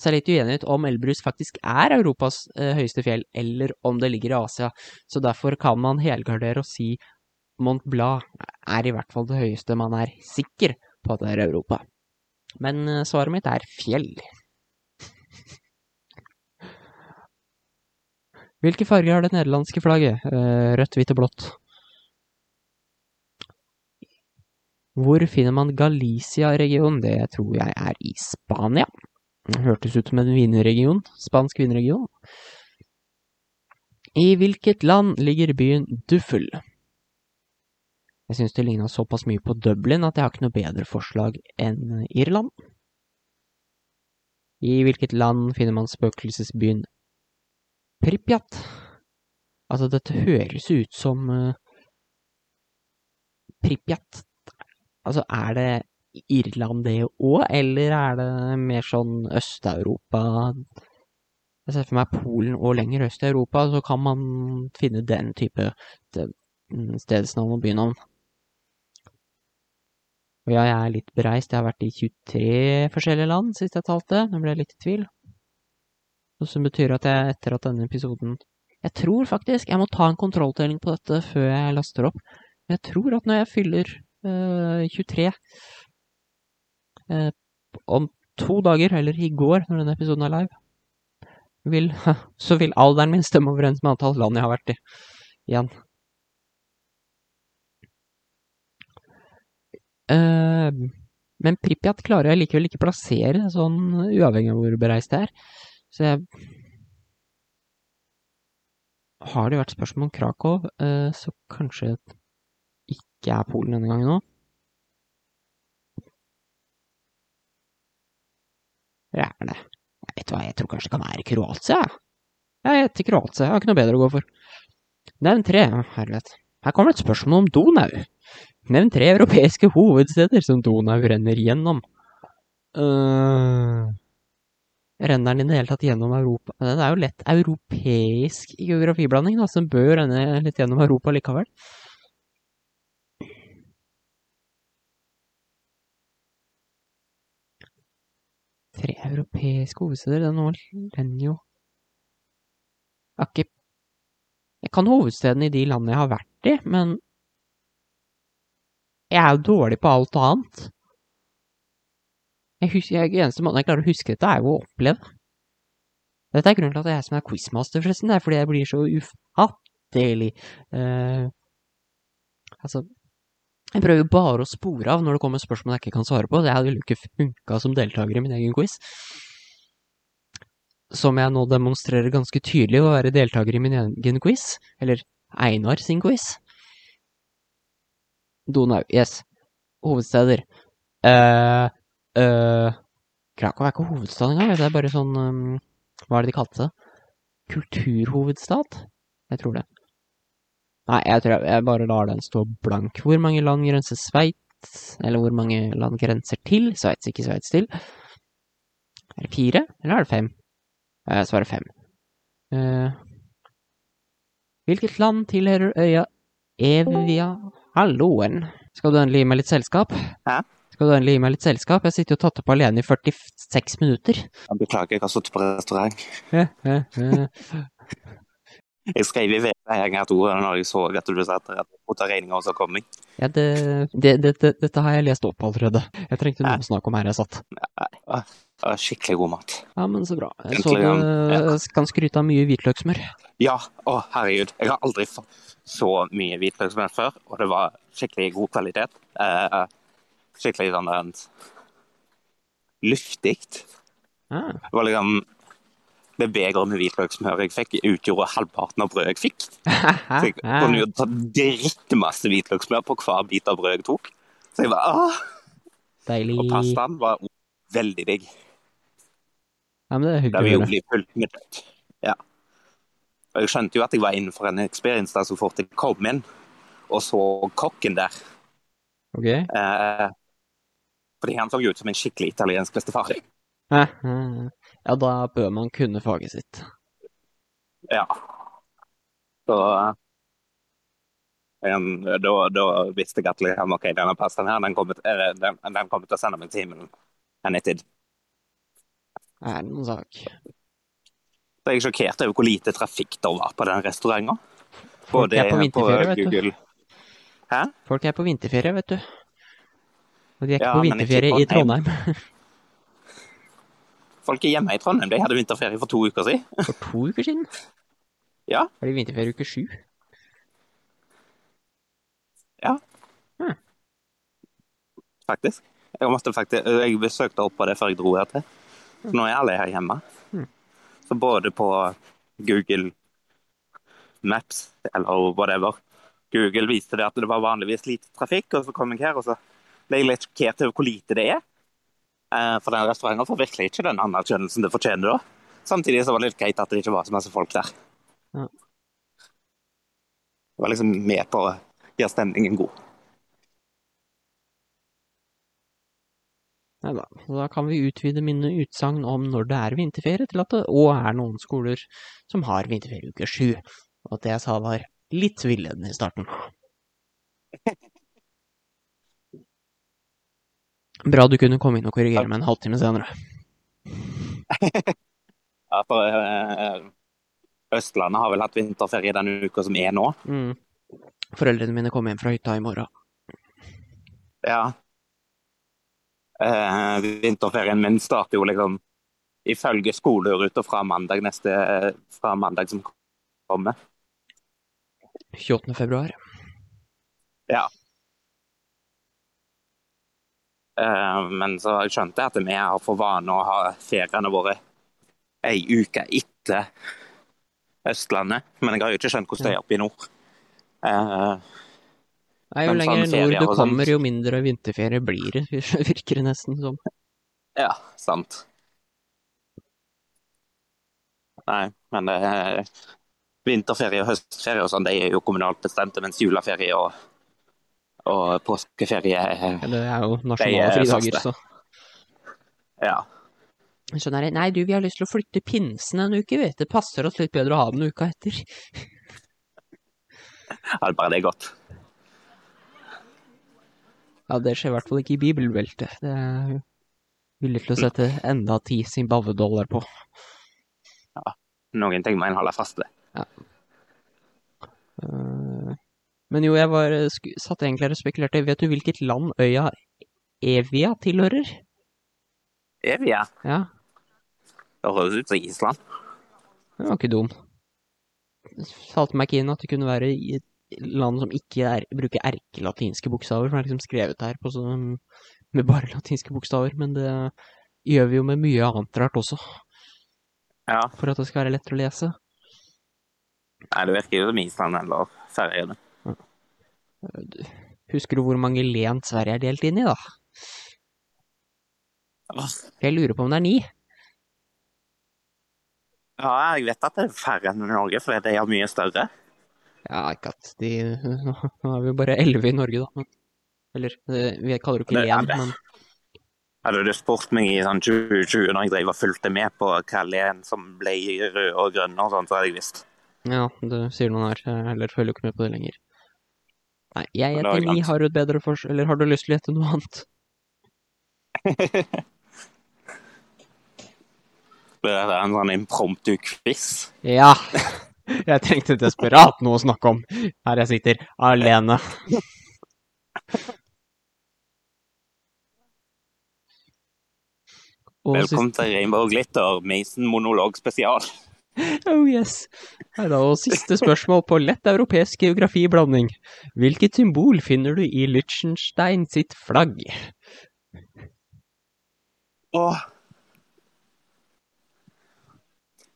Er det litt uenighet om Elbrus faktisk er Europas eh, høyeste fjell, eller om det ligger i Asia. Så derfor kan man helgardere og si Mont Blanc er i hvert fall det høyeste man er sikker på at det er Europa. Men eh, svaret mitt er fjell. Hvilke farger har det nederlandske flagget? Eh, Rødt, hvitt og blått. Hvor finner man Galicia-regionen? Det tror jeg er i Spania. Hørtes ut som en vinregion. Spansk vinregion. I hvilket land ligger byen Duffel? Jeg syns det ligna såpass mye på Dublin at jeg har ikke noe bedre forslag enn Irland. I hvilket land finner man spøkelsesbyen Pripjat? Altså, dette høres ut som uh, Pripjat. Altså, er det Irland det òg, eller er det mer sånn Øst-Europa? Jeg ser for meg Polen og lenger øst i Europa, så kan man finne den type stedsnavn og bynavn. Og ja, jeg er litt bereist. Jeg har vært i 23 forskjellige land sist jeg talte. Nå ble jeg litt i tvil. Noe som betyr at jeg etter at denne episoden Jeg tror faktisk jeg må ta en kontrolltelling på dette før jeg laster opp. Men jeg tror at når jeg fyller øh, 23 øh, om to dager, eller i går når denne episoden er live, vil, [laughs] så vil alderen min stemme overens med antall land jeg har vært i igjen. Uh, men Pripjat klarer jeg likevel ikke plassere, sånn uavhengig av hvor bereist det er. Så jeg Har det vært spørsmål om Krakow, uh, så kanskje ikke er Polen denne gangen òg. Det er det. Jeg vet hva, jeg tror kanskje det kan være Kroatia. Jeg heter Kroatia, jeg har ikke noe bedre å gå for. Nevn tre, herlighet. Her kommer et spørsmål om Donau. Nevn tre europeiske hovedsteder som Donau renner gjennom. Uh, renner den i det hele tatt gjennom Europa? Det er jo lett europeisk geografiblanding, da, som bør renne litt gjennom Europa likevel. Tre europeiske hovedsteder, den renner jo Jeg har ikke Jeg kan hovedstedene i de landene jeg har vært i, men jeg er jo dårlig på alt annet. Jeg husker, jeg, eneste måten jeg klarer å huske dette, er jo å oppleve. Dette er grunnen til at det er jeg som er quizmaster, forresten. Det er fordi jeg blir så ufattelig uh, Altså Jeg prøver jo bare å spore av når det kommer spørsmål jeg ikke kan svare på. Det hadde jo ikke funka som deltaker i min egen quiz. Som jeg nå demonstrerer ganske tydelig å være deltaker i min egen quiz. Eller Einar sin quiz. Donau. Yes. Hovedsteder. Uh, uh, Krakow er ikke hovedstad engang. Det er bare sånn um, Hva er det de kalte det? Kulturhovedstad? Jeg tror det. Nei, jeg tror jeg, jeg bare lar den stå blank. Hvor mange land grenser Sveits? Eller hvor mange land grenser til? Sveits, ikke Sveits til. Er det fire, eller er det fem? Jeg svarer fem. Uh, hvilket land tilhører øya Evia Halloen. Skal du endelig gi meg litt selskap? Hæ? Skal du endelig gi meg litt selskap? Jeg sitter jo tatt opp alene i 46 minutter. Jeg beklager, jeg har sittet på restaurant. Jeg skrev i VG to når jeg så at du satt der og tok regninga, og så kom jeg. Ja, det, det, det, dette har jeg lest opp allerede. Jeg trengte noe å snakke om her jeg satt. Ja, skikkelig god mat. Ja, men så bra. Jeg så du kan skryte av mye hvitløksmør. Ja, å herregud. Jeg har aldri fått så mye hvitløksmør før, og det var skikkelig god kvalitet. Eh, skikkelig sånn der luftig. Ah. Det var liksom Det begeret med hvitløksmør jeg fikk, utgjorde halvparten av brødet jeg fikk. [laughs] Så jeg kunne jo ta drittmasse hvitløksmør på hver bit av brødet jeg tok. Så jeg bare åh! Deilig. Og pastaen var veldig digg. Ja, men det er Det vil hyggelig. jo fullt med dødt. Ja. Og jeg skjønte jo at jeg var innenfor en experience der så fort jeg kom inn og så kokken der. Ok. Eh, fordi han så ut som en skikkelig italiensk bestefar. Ja, ja, da bør man kunne faget sitt. Ja. Så en, da, da visste jeg at liksom, ok, denne pastaen her, den kommer, eh, den, den kommer til å sende meg til himmelen. En tid. Er det noen sak? Så jeg er sjokkert over hvor lite trafikk det var på den restauranten. Folk er på vinterferie, vet du. Hæ? Folk er på vinterferie, vet du. Og de er ikke Ja, på vinterferie ikke på i Trondheim. [laughs] Folk er hjemme i Trondheim. De hadde vinterferie for to uker siden. For to uker siden? Ja. Er det vinterferie uke sju? Ja. Hmm. Faktisk. Jeg, måtte faktisk. jeg besøkte opp på det før jeg dro her til. Så nå er alle her hjemme. Hmm. Så både på Google Maps eller whatever Google viste det at det var vanligvis lite trafikk, og så kom jeg her og så ble jeg litt sjokkert over hvor lite det er. Eh, For den restauranten får virkelig ikke den anerkjennelsen det fortjener da. Samtidig så var det litt greit at det ikke var så masse folk der. Ja. Det var liksom med på å gjøre stemningen god. Nei da. Da kan vi utvide mine utsagn om når det er vinterferie, til at det òg er noen skoler som har vinterferie uke sju. Og at det jeg sa var litt villedende i starten. [laughs] Bra du kunne komme inn og korrigere meg en halvtime senere. [laughs] Ja, for eh, Østlandet har vel hatt vinterferie denne uka som er nå. Mm. Foreldrene mine kommer hjem fra hytta i morgen. Ja. Eh, vinterferien min starter jo liksom ifølge skoleruta fra mandag neste fra mandag som kommer. 28. februar. Ja. Eh, men så skjønte jeg at vi har for vane å ha feriene våre ei uke etter Østlandet. Men jeg har jo ikke skjønt hvordan det er oppe i nord. Eh, Nei, jo lenger nord du kommer, jo mindre vinterferie blir det, [laughs] virker det nesten som. ja, sant. Nei, men det er vinterferie og høstferie og sånn, de er jo kommunalt bestemte, mens juleferie og, og påskeferie er Det er jo nasjonale er fridager, så. Ja. Skjønner jeg. Nei, du, vi har lyst til å flytte pinsen en uke, vet du. Det passer oss litt bedre å ha den uka etter. [laughs] ja, bare det er godt. Ja, det skjer i hvert fall ikke i bibelbeltet. Det er villig til å sette enda ti Zimbabwe-dollar på. Ja, Noen ting må en holde fast ved. Eh, Men jo, jeg var, sku- satt egentlig her og spekulerte. Vet du hvilket land øya Evia tilhører? Evia? Ja, Det høres ut som Island. det var ikke dum. Salte meg ikke inn at det kunne være i et land som ikke er, bruker erkelatinske bokstaver, for det er liksom skrevet her på sånn, med bare latinske bokstaver, men det gjør vi jo med mye annet rart også, Ja. for at det skal være lettere å lese. Nei, det virker jo som Island eller Færøyene. Husker du hvor mange len Sverige er delt inn i, da? Jeg lurer på om det er ni. Ja, jeg vet at det er færre enn Norge, for de er mye større. Ja, ikke at de Nå er vi bare elleve i Norge, da. Men, eller, eh, vi kaller det ikke len, men Hadde du spurt meg i sånn 2020 når jeg drev og fulgte med på hva len som ble rød og grønn og sånn, så hadde jeg visst. ja, det sier noen her. Jeg heller følger jo ikke med på det lenger. Nei, jeg gjetter ni. Har du et bedre fors... Eller har du lyst til å gjette noe annet? Blir [laughs] Det en sånn impromptu-quiz. Ja! Jeg trengte desperat noe å snakke om. Her jeg sitter, alene. Velkommen til Rainbow Glitter, Mason-monolog spesial. Oh yes. Nei da, og siste spørsmål på lett europeisk geografiblanding. Hvilket symbol finner du i Liechtenstein sitt flagg? Åh.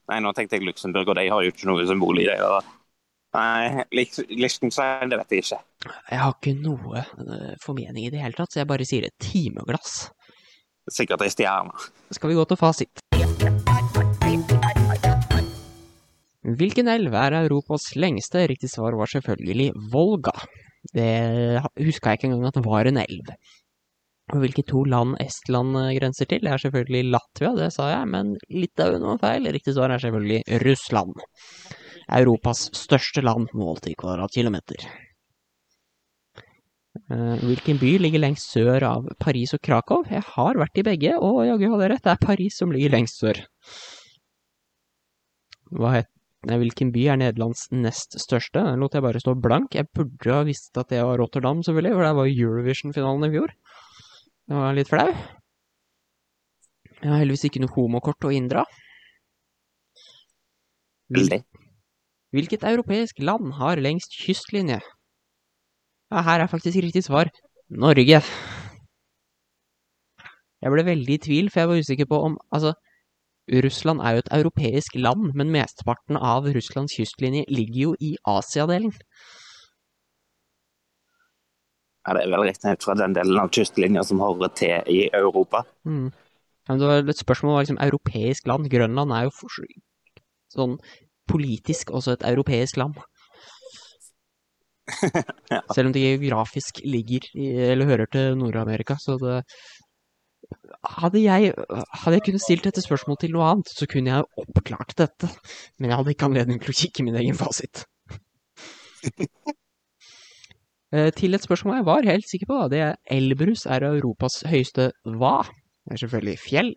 Nei, nå tenkte jeg Luxembourg, og de har jo ikke noe symbol i det. Da. Nei, Lichtenstein, Liechtenstein, det vet jeg ikke. Jeg har ikke noe eh, formening i det hele tatt, så jeg bare sier et timeglass. Sikkert ei stjerne. Skal vi gå til fasit? Hvilken elv er Europas lengste? Riktig svar var selvfølgelig Volga. Det huska jeg ikke engang at det var en elv. Og hvilke to land Estland eh, grenser til, det er selvfølgelig Latvia, det sa jeg, men Litauen var feil. Riktig svar er selvfølgelig Russland. Europas største land målt i kvadratkilometer. Eh, Hvilken by ligger lengst sør av Paris og Krakow? Jeg har vært i begge, og jaggu hadde jeg rett, det er Paris som ligger lengst sør. Hva het hvilken by er Nederlands nest største? Den lot jeg bare stå blank. Jeg burde ha visst at det var Rotterdam, selvfølgelig, for det var Eurovision-finalen i fjor. Det var litt flau. Jeg har heldigvis ikke noe homokort å inndra. Veldig. Hvilket europeisk land har lengst kystlinje? Ja, her er faktisk riktig svar Norge. Jeg ble veldig i tvil, for jeg var usikker på om Altså, Russland er jo et europeisk land, men mesteparten av Russlands kystlinje ligger jo i Asiadelen. Ja, det er vel riktig ned fra den delen av kystlinja som hører til i Europa. Mm. Men det var et spørsmål om liksom europeisk land. Grønland er jo for, sånn politisk også et europeisk land. [laughs] Ja. Selv om det geografisk ligger i, eller hører til Nord-Amerika, så det hadde jeg, hadde jeg kunnet stilt dette spørsmålet til noe annet, så kunne jeg oppklart dette. Men jeg hadde ikke anledning til å kikke min egen fasit. [laughs] Eh, til et spørsmål jeg var helt sikker på. Det er Elbrus er Europas høyeste hva? Det er selvfølgelig fjell.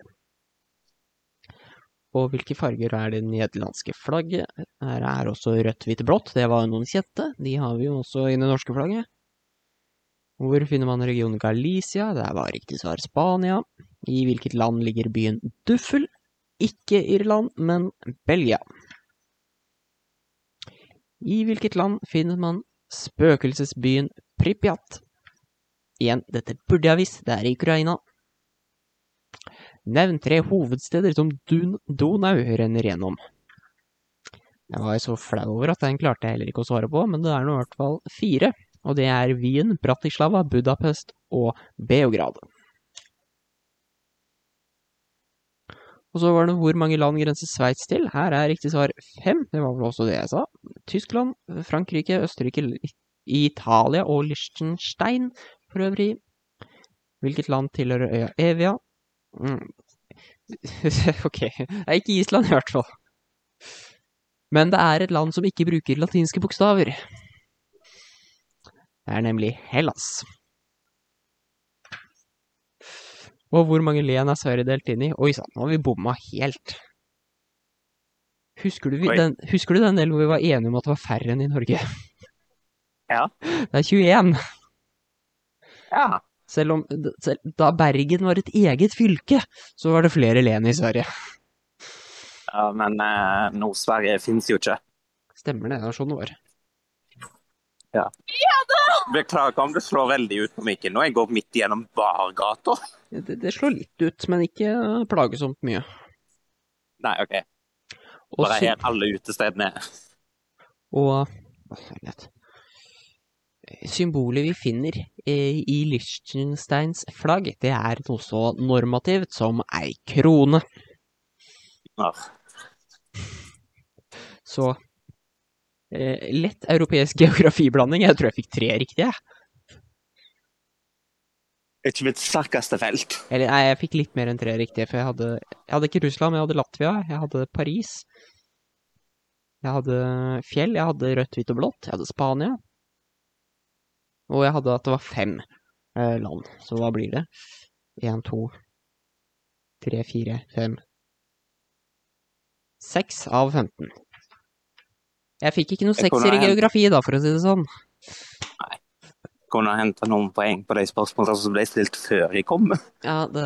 Og hvilke farger er det nederlandske flagget? Her er også rødt, hvitt, blått. Det var noen kjente. De har vi jo også i det norske flagget. Hvor finner man regionen Galicia? Der var riktig svar Spania. I hvilket land ligger byen Duffel? Ikke Irland, men Belgia. I hvilket land finner man spøkelsesbyen Pripyat? Igjen, dette burde jeg visst, det er i Ukraina. Nevn tre hovedsteder som Dun Donau renner gjennom. Jeg var så flau over at den klarte jeg heller ikke å svare på, men det er nå i hvert fall fire. Og det er Wien, Bratislava, Budapest og Beograd. Og så var det hvor mange land grenser Sveits til. Her er riktig svar fem. Det var vel også det jeg sa. Tyskland, Frankrike, Østerrike, Italia og Liechtenstein for øvrig. Hvilket land tilhører øya Evia? Mm. [laughs] ok, det er ikke Island i hvert fall. Men det er et land som ikke bruker latinske bokstaver. Det er nemlig Hellas. Og hvor mange len er Sverige delt inn i? Oi sann, nå har vi bomma helt. Husker du, den, husker du den delen hvor vi var enige om at det var færre enn i Norge? [laughs] Ja. [laughs] Det er 21. Ja. Selv om selv, da Bergen var et eget fylke, så var det flere len i Sverige. ja men eh, Nord-Sverige fins jo ikke. Stemmer det, det er sånn det var. Beklager om det slår veldig ut på mikken nå. Jeg går midt gjennom bargata. Det, det slår litt ut, men ikke plagsomt mye. Nei, OK. Bare her alle utestedene er. og Symbolet vi finner eh, i Liechtensteins flagg, det er noe så normativt som ei krone. Ja. Så lett europeisk geografiblanding. Jeg tror jeg fikk tre riktige. Ikke mitt sterkeste felt. Eller nei, jeg fikk litt mer enn tre riktige, for jeg hadde, jeg hadde ikke Russland, men jeg hadde Latvia, jeg hadde Paris. Jeg hadde fjell, jeg hadde rødt, hvitt og blått, jeg hadde Spania. Og jeg hadde at det var fem eh, land. Så hva blir det? Én, to, tre, fire, fem Seks av 15. Jeg fikk ikke noe sekser i geografi, da, for å si det sånn. Nei. Jeg Kunne hente noen poeng på de spørsmålene som ble stilt før jeg kom. Ja, det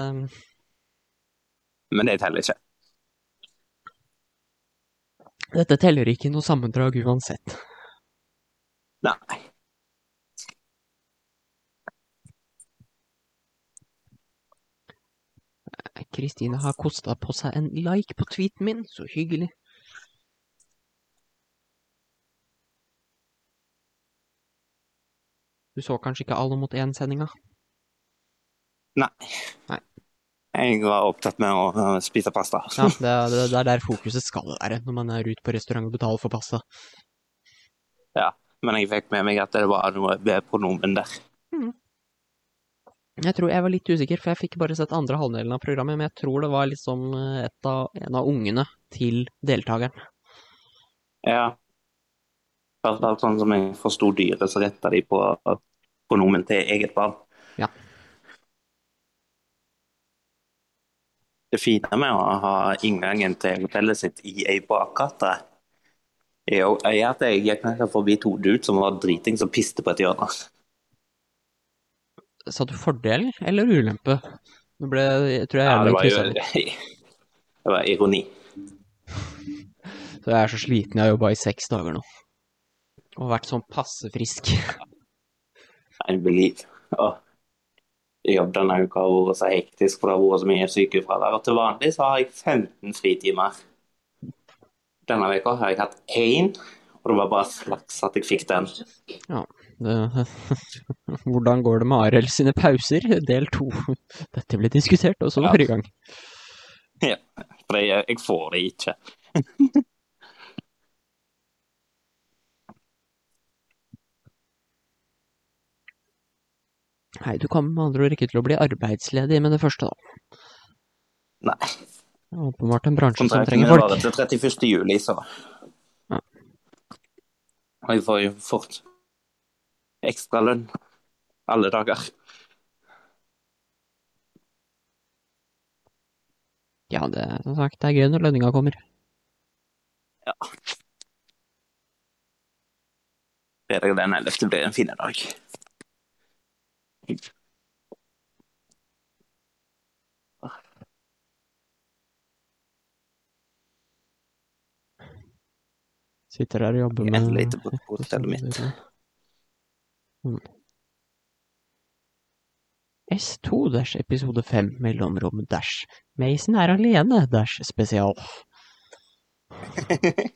Men det teller ikke. Dette teller ikke noe sammendrag uansett. Nei. Kristine har kosta på seg en like på tweeten min, så hyggelig. Du så kanskje ikke Alle mot én-sendinga? Nei. Nei. Jeg var opptatt med å spise pasta. Ja, det, det, det er der fokuset skal være når man er ute på restaurant og betaler for pasta. Ja, Men jeg fikk med meg at det var noe ved pronomen der. Jeg tror jeg var litt usikker, for jeg fikk bare sett andre halvdelen av programmet, men jeg tror det var liksom eh, av, en av ungene til deltakeren. Ja. Hvert fall sånn som jeg forsto dyret, så retta de på pronomen til eget barn. Ja. Det fine med å ha inngangen til hotellet sitt i ei bakgate, er jo at jeg gikk forbi to dudes som var driting som piste på et hjørne. Sa du fordel eller ulempe? Det ble jeg tror jeg Ja, det var jo. [laughs] Det var ironi. [laughs] Så jeg er så sliten. Jeg har jobba i seks dager nå. Og vært sånn passe frisk. I believe. Oh. jobb denne uka har vært så hektisk, for det har vært så mye sykefravær. Og til vanlig så har jeg 15 fritimer. Denne uka har jeg hatt én, og det var bare flaks at jeg fikk den. Ja. Det, [laughs] hvordan går det med Arild sine pauser? Del to. Dette ble diskutert også Ja. forrige gang. For jeg, jeg får det ikke. [laughs] Nei, du kommer med andre ord ikke til å bli arbeidsledig med det første, da. Nei. Det er åpenbart en bransje som Kontrakten trenger folk. Kontrakten varer til 31. juli, så Ja. Og jeg får jo fort ekstralønn alle dager. Ja, det er som sagt, det er gøy når lønninga kommer. Fredag den 11. blir en fin dag. Sitter der og jobber med tilbake på hotellet mitt. Mm. S2 dash episode 5 mellomrom dash Mason er alene dash spesial. [laughs]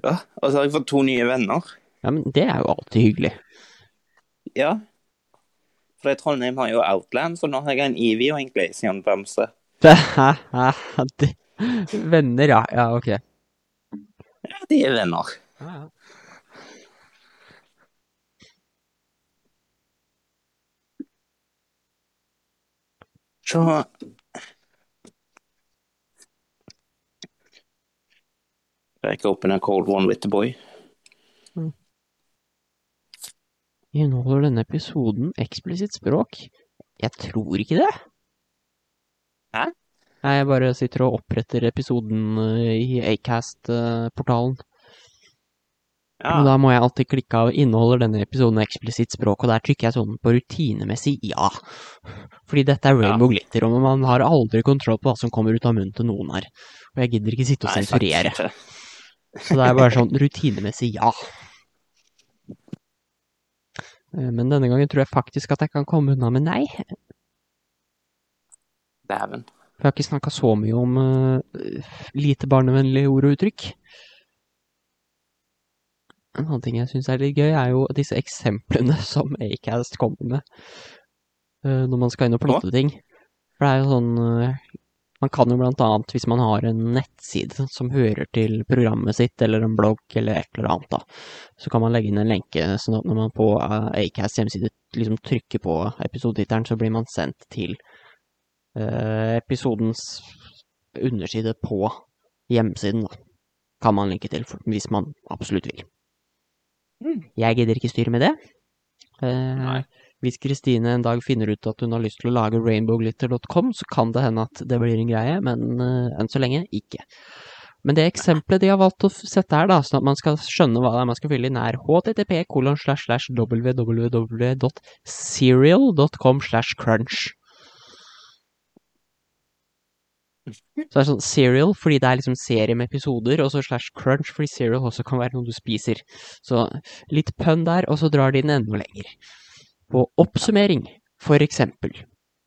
Ja, og så har jeg fått to nye venner. Ja, men det er jo alltid hyggelig. Ja. For Trondheim har jo Outland, så nå har jeg en Evy og en Glacian-bamse. [laughs] Det- Venner, ja. Ja, ok. Ja, de er venner. Ja, ja. Så Break open a cold one with the boy. Inneholder denne episoden eksplisitt språk? Jeg tror ikke det. Hæ? Nei, jeg bare sitter og oppretter episoden eh, i Acast-portalen. Ja, Og da må jeg alltid klikke av inneholder denne episoden eksplisitt språk, og der trykker jeg sånn på rutinemessig ja. Fordi dette er Rainbow Glitter, og man har aldri kontroll på hva som kommer ut av munnen til noen her. Og jeg gidder ikke sitte og sensurere. [laughs] Så det er bare sånn rutinemessig ja. Eh, Men denne gangen tror jeg faktisk at jeg kan komme unna med nei. Dæven. For jeg har ikke snakka så mye om uh, lite barnevennlige ord og uttrykk. En annen ting jeg syns er litt gøy, er jo disse eksemplene [laughs] som Acast kommer med uh, når man skal inn og plotte ting. For det er jo sånn eh, Man kan jo blant annet, hvis man har en nettside som hører til programmet sitt, eller en blogg eller et eller annet, da, så kan man legge inn en lenke, sånn at når man på Acasts Acast hjemmeside liksom trykker på episodetittelen, så blir man sendt til eh, episodens underside på hjemmesiden, da. Kan man linke til, hvis man absolutt vil. Mm. Jeg gidder ikke styre med det. Eh, Nei. Hvis Kristine en dag finner ut at hun har lyst til å lage rainbowglitter.com, så kan det hende at det blir en greie, men uh, enn så lenge ikke. Men det eksempelet de har valgt å sette her, da, sånn at man skal skjønne hva det er man skal fylle inn, er http kolon slash slash www.serial.com slash crunch. Så det er sånn serial fordi det er liksom serie med episoder, og så slash crunch fordi serial også kan være noe du spiser. Så litt pønn der, og så drar de den enda lenger. På oppsummering, for eksempel.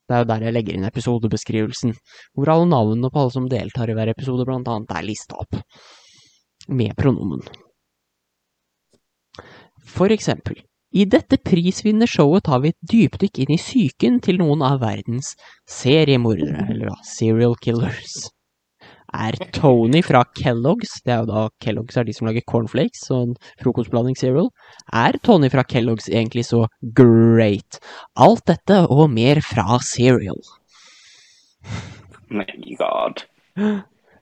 Det er jo der jeg legger inn episodebeskrivelsen, hvor alle navnene på alle som deltar i hver episode blant annet er lista opp. Med pronomen. For eksempel, i dette prisvinnende showet tar vi et dypdykk inn i psyken til noen av verdens seriemordere, eller serial killers. Er Tony fra Kellogg's, det er jo da Kellogg's er de som lager cornflakes en frokostblanding cereal, er Tony fra Kellogg's egentlig så great? Alt dette og mer fra Serial. My god.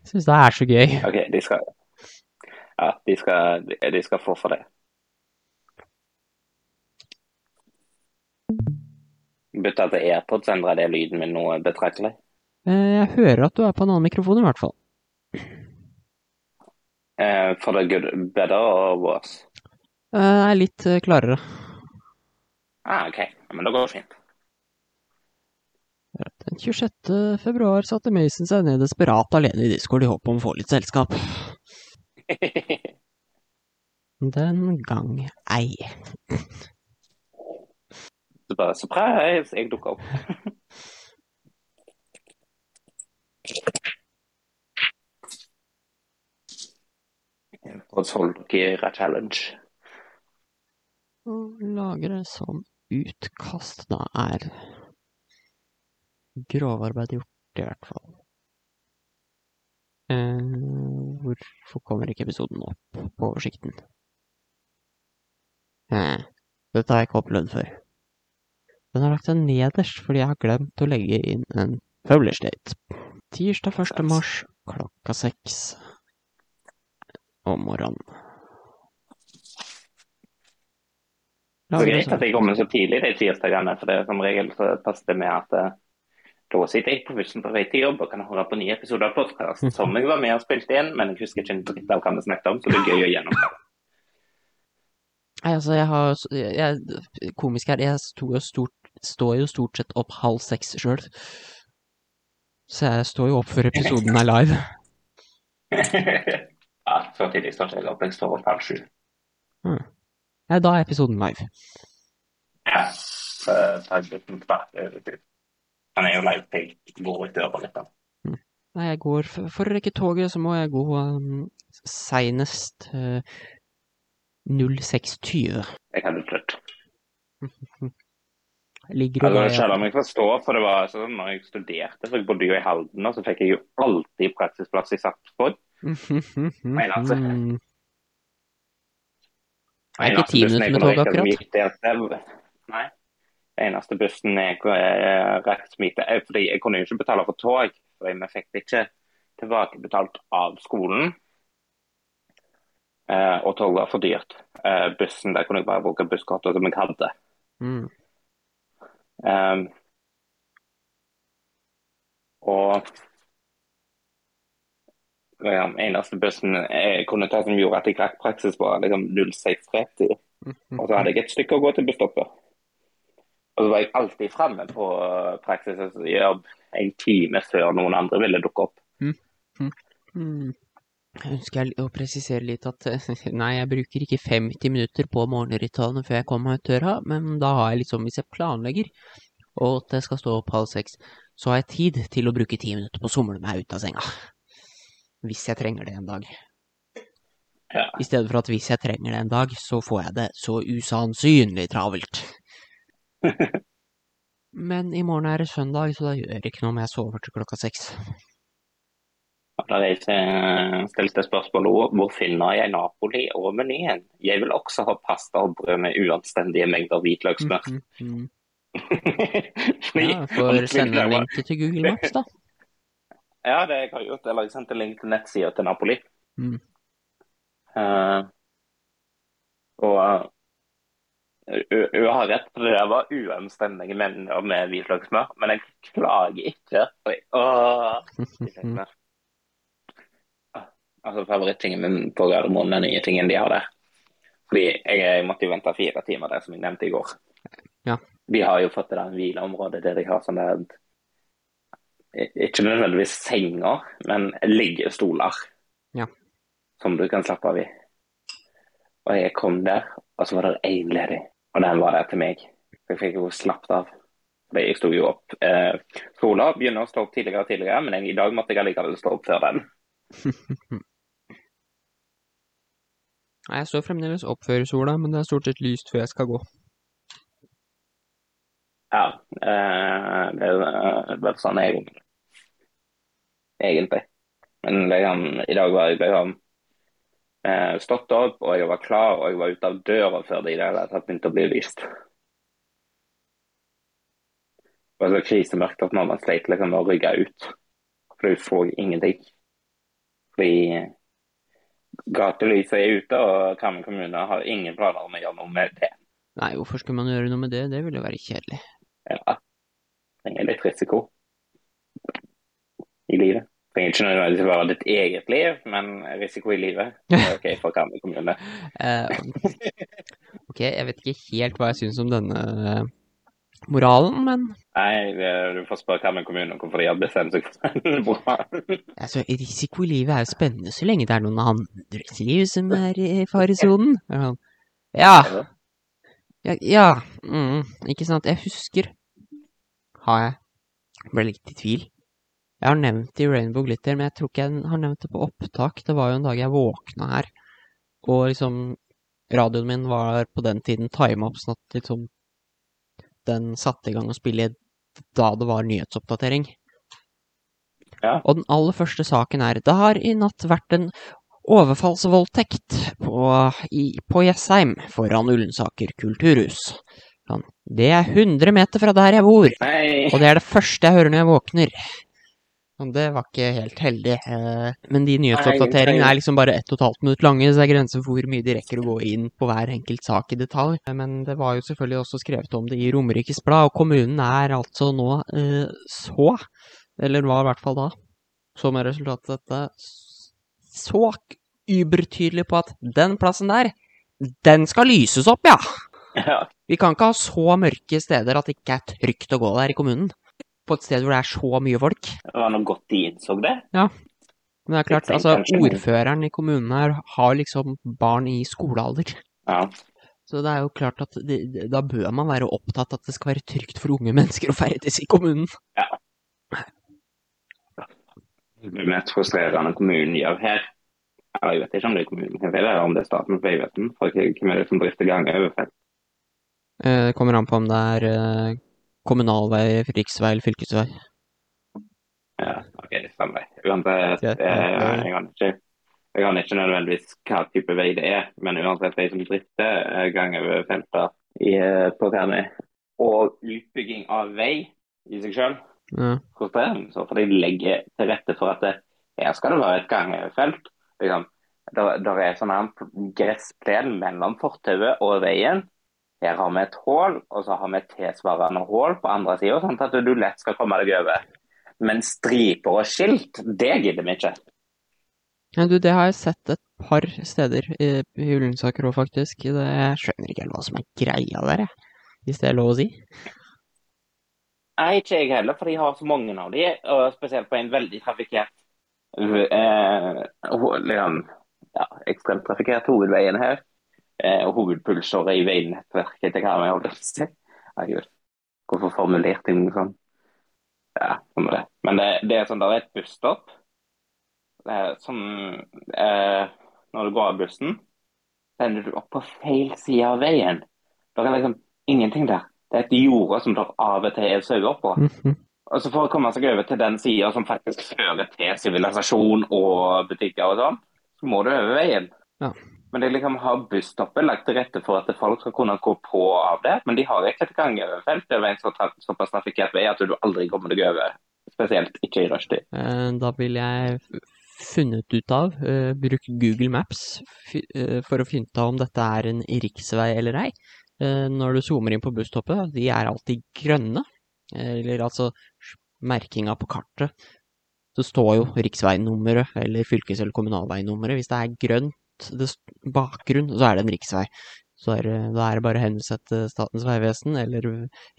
Syns det er så gøy. OK, de skal Ja, de skal, de skal få for det. Bytta til AirPods, endra det lyden min noe betraktelig? Eh, Jeg hører at du er på en annen mikrofon, i hvert fall. Eh, for the good, better or worse? Uh, Det er litt eh, klarere. Ah, OK. Men det går fint. Den 26. februar satte Mason seg ned desperat alene i Discord i håp om å få litt selskap. [laughs] Den gang ei. Så bare surprise, jeg dukker opp. [laughs] Og solgt dere challenge. Å lagre som utkast da er grovarbeid gjort, i hvert fall. Eh, hvorfor kommer ikke episoden opp på oversikten? Eh, dette har jeg ikke opplevd før. Den har lagt seg nederst fordi jeg har glemt å legge inn en publish date. Tirsdag 1. mars klokka seks om morgenen. Det er greit at jeg kommer så tidlig de tirsdagene, for det er som regel så passer det med at eh, da sitter jeg på bussen på vei til jobb og kan høre på nye episoder av podkast som jeg var med og spilte inn, men jeg husker ikke en dritt av hva vi snakket om, så det er gøy å gjennomføre. Nei, altså, jeg har jeg, jeg- Komisk her, jeg sto jo stort, står jo stort sett opp halv seks sjøl. Så jeg står jo opp før episoden er live. [laughs] ja, fra tidlig start til jeg opp, jeg står opp halv sju. Ja, da er episoden live. Ja, så. Han er jo live til går ut døra litt. da. Nei, jeg går For, å rekke toget, så må jeg gå um, seinest uh, 06.20. Jeg hadde trøtt. [laughs] Ligger jo Altså, selv om jeg forstår, for det var sånn når jeg studerte, jeg bodde jo i Halden, og så fikk jeg jo alltid praksisplass i Sarpsborg. Altså. Mm. Det er ikke ti minutter med tog, akkurat. Nei. Eneste bussen jeg rakk smite eh, Fordi jeg kunne jo ikke betale for tog, for vi fikk det ikke tilbakebetalt av skolen. Eh, og tog var for dyrt. Eh, bussen, der kunne jeg bare bruke busskortet som jeg hadde. Mm. Um, og ja, eneste bussen jeg kunne ta som gjorde at jeg rakk praksis, var liksom 0630. Og så hadde jeg et stykke å gå til busstoppet. Og så var jeg alltid framme på uh, praksisjobb en time før noen andre ville dukke opp. Mm. Jeg ønsker å presisere litt at [laughs] nei, jeg bruker ikke 50 minutter på morgenritualene før jeg kommer meg ut døra, men da har jeg liksom, hvis jeg planlegger og at jeg skal stå opp halv seks, så har jeg tid til å bruke ti minutter på å somle meg ut av senga. Hvis jeg trenger det en dag. Ja. I stedet for at hvis jeg trenger det en dag, så får jeg det så usannsynlig travelt. [laughs] Men i morgen er det søndag, så da gjør det ikke noe om jeg sover til klokka seks. Da jeg stilte spørsmål om hvor finner jeg Napoli og menyen. Jeg vil også ha pasta og brød med uanstendige mengder hvitløkssmør. Mm, mm, mm. [laughs] Ja, får sende en link til Google Maps, da. Ja, det jeg har gjort. Eller jeg sendte link til nettsida til Napoli. Mm. Uh, og hun har rett, for det var uanstendige menn med hvitløkssmør. Men jeg klager ikke. Oi, åh. Ah, Altså Favorittingen min på Gardermoen er nye tingen de har der. Fordi jeg, jeg måtte jo vente fire timer der, som jeg nevnte i går. Ja. De har jo fått det der hvileområdet der de har sånn der Ikke nødvendigvis senger, men liggestoler. Ja. Som du kan slappe av i. Og jeg kom der, og så var det én ledig. Og den var der til meg. Jeg fikk jo slappet av. Jeg sto jo opp. Eh, skolen begynner å stå opp tidligere og tidligere, men jeg, i dag måtte jeg allikevel stå opp før den. [laughs] Nei, jeg står fremdeles opp før sola, men det er stort sett lyst før jeg skal gå. Ja, eh, det er vel sånn egentlig. Egentlig. Men liksom, i dag var jeg liksom eh, stått opp, og jeg var klar, og jeg var ute av døra før det i det hele tatt begynte å bli lyst. Det var så krisemørkt at mamma sleit liksom med å rygge ut. For hun så ingenting. Fordi gatelyset er ute, og Karmøy kommune har ingen planer om å gjøre noe med det. Nei, hvorfor skulle man gjøre noe med det? Det ville være kjedelig. Ja, trenger litt risiko i livet. Trenger ikke nødvendigvis være ditt eget liv, men risiko i livet. OK for Karmøy kommune. [laughs] Eh, ok, jeg vet ikke helt hva jeg syns om denne moralen, men Nei, du får spørre Karmøy kommune om hvorfor de har bestemt seg for det. moralen. altså, risiko i livet er jo spennende så lenge det er noen andres liv som er i faresonen. Sånn, Ja, ja, ja mm, ikke sant. Jeg husker Har jeg Ble litt i tvil. Jeg har nevnt det i Rainbow Glitter, men jeg tror ikke jeg har nevnt det på opptak. Det var jo en dag jeg våkna her, og liksom Radioen min var på den tiden tima opp sånn at liksom den satte i gang å spille da det var nyhetsoppdatering. Ja. Og den aller første saken er Det har i natt vært en overfallsvoldtekt på, i, på Jessheim foran Ullensaker kulturhus. Sånn. Det er 100 meter fra der jeg bor, Nei. og det er det første jeg hører når jeg våkner. Sånn, det var ikke helt heldig. eh, Men de nyhetsoppdateringene er liksom bare ett og et halvt minutt lange, så det er grenser for hvor mye de rekker å gå inn på hver enkelt sak i detalj. Men det var jo selvfølgelig også skrevet om det i Romerikes Blad, og kommunen er altså nå eh, så, eller var i hvert fall da, så med resultatet av dette, så ubertydelig på at den plassen der, den skal lyses opp, ja! [laughs] Ja. Vi kan ikke ha så mørke steder at det ikke er trygt å gå der i kommunen. På et sted hvor det er så mye folk. Det var noe godt de innså det. Ja. Men det er klart, altså, ordføreren i kommunen her har liksom barn i skolealder. Ja. Så det er jo klart at de, da bør man være opptatt at det skal være trygt for unge [laughs] mennesker å ferdes i kommunen. Ja. Det mest frustrerende kommunen gjør her Eller jeg vet ikke om det er kommunen, eller om det er Statens vegvesen. For hvem er det som drifter gangoverfelt? Eh, Det kommer an på om det er eh, kommunalvei, riksvei eller fylkesvei. Ja, OK, det stemmer. Uansett, vei. Uansett, ja. jeg kan ikke jeg kan ikke nødvendigvis hva type vei det er, men uansett jeg som drifter eh, i, eh, på Terni, Og utbygging av vei i seg selv Ja. frustrerende, så for de legger til rette for at det, her skal det være et gangfelt. Liksom. Der, der er sånn gressplen mellom fortauet og veien. Her har vi et hull, og så har vi et tilsvarende hull på andre sida, sånn at du lett skal komme deg over. Men striper og skilt, det gidder vi ikke. Ja, du, det har jeg sett et par steder i, i Ullensaker òg, faktisk. Det, jeg skjønner ikke helt hva som er greia der. Hvis det er lov å si. Nei, ikke jeg heller, for de har så mange av de, og spesielt på en veldig trafikkert eh, liksom, ja, ekstremt trafikkert hovedveien her. Eh, og hovedpulsåret i veinettverket til Karmøy, holdt jeg på å si. Herregud, hvorfor formulerte jeg noe sånn? Ja, sånn er det. Men det, det er sånn, det er et busstopp. Er sånn, eh, når du går av bussen, så ender du opp på feil side av veien. Det er liksom ingenting der. Det er et jorde som det av og til er sauer på. Mhm. Og så For å komme seg over til den sida som faktisk fører til sivilisasjon og butikker og sånn, så må du over veien. Ja. Men de liksom har busstoppet lagt til rette for at folk skal kunne gå på og av det. Men de har ikke et gangoverfelt over en så såpass trafikkert vei at du aldri kommer deg over. Spesielt ikke i rushtid. Eh, Da vil jeg funnet ut av, eh, brukt Google Maps eh, for å finne ut av om dette er en riksvei eller ei. Når du zoomer inn på busstoppet, de er alltid grønne. Eller altså merkinga på kartet. Det står jo riksveinummeret eller fylkes- eller kommunalveinummeret. Hvis det er grønt det bakgrunn, så er det en riksvei. Så er, da er det bare å henvise Statens vegvesen eller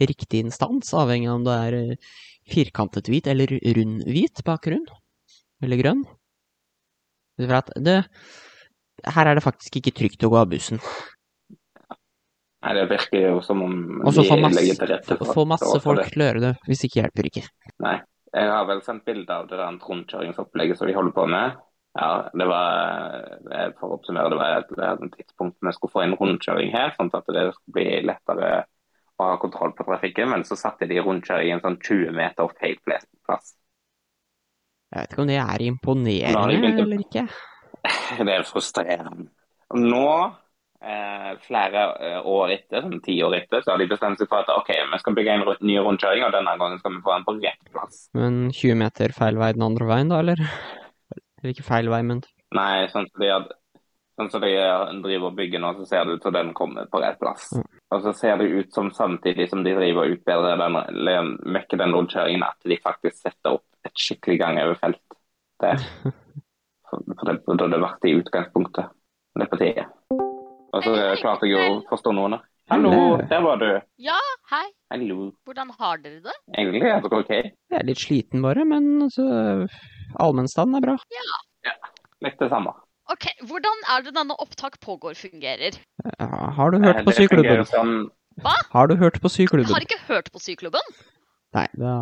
riktig instans, avhengig av om det er eh, firkantet hvit eller rund hvit bakgrunn. Eller grønn. For at det, her er det faktisk ikke trygt å gå av bussen. Nei, Det virker jo som om Også de masse, legger til rette for, Få masse folk til å gjøre det, hvis ikke hjelper ikke. Nei. Jeg har vel sendt bilde av det der rundkjøringsopplegget som de holder på med. Ja, det var, For å oppsummere, det var et, et tidspunkt vi skulle få inn rundkjøring her, sånn at det skulle bli lettere å ha kontroll på trafikken. Men så satte de rundkjøringen sånn 20 meter feil plass. Jeg vet ikke om det er imponerende begynt eller ikke. [laughs] Det er frustrerende. Nå, eh, flere eh, år etter, sånn ti år etter, så har de bestemt seg for at OK, vi skal bygge en ny rundkjøring, og denne gangen skal vi få den på rett plass. Men 20 meter feil vei den andre veien, da, eller? Eller ikke feil vei, men Nei, sånn som de, had- sånn som de driver og bygger nå, så ser det ut som den kommer på rett plass. Mm. Og så ser det ut som samtidig som de driver og utbedrer den, eller mekker den rundkjøringen, at de faktisk setter opp et skikkelig gangoverfelt der. [laughs] For, det burde det vært i utgangspunktet. Det er på tide. Og så klarte jeg å forstå noen. Hallo, Hallo. der var du. Ja, hei. Hallo. Hvordan har dere det? Egentlig er det OK. Jeg er litt sliten bare, men altså Allmennstanden er bra. Ja, Litt det samme. Ok, Hvordan er det denne opptak pågår fungerer? Ja, Har du hørt på syklubben? Som... Sånn, Har du hørt på Jeg syklubben? har ikke hørt på Syklubben. Nei, da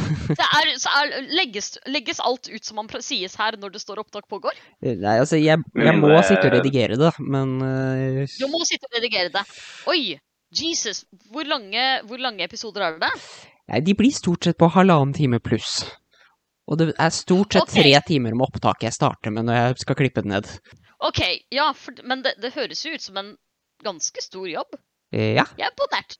[laughs] Det er, så er, legges, legges alt ut som man sies her når det står opptak pågår? Nei, altså, jeg, jeg må sitte og redigere det, men uh... Du må sitte og redigere det. Oi! Jesus, hvor lange, hvor lange episoder er det? Nei, de blir stort sett på halvannen time pluss. Og det er stort sett okay. tre timer med opptak jeg starter med når jeg skal klippe det ned. OK, ja, for, men det, det høres jo ut som en ganske stor jobb. Eh, Ja, Jeg er imponert.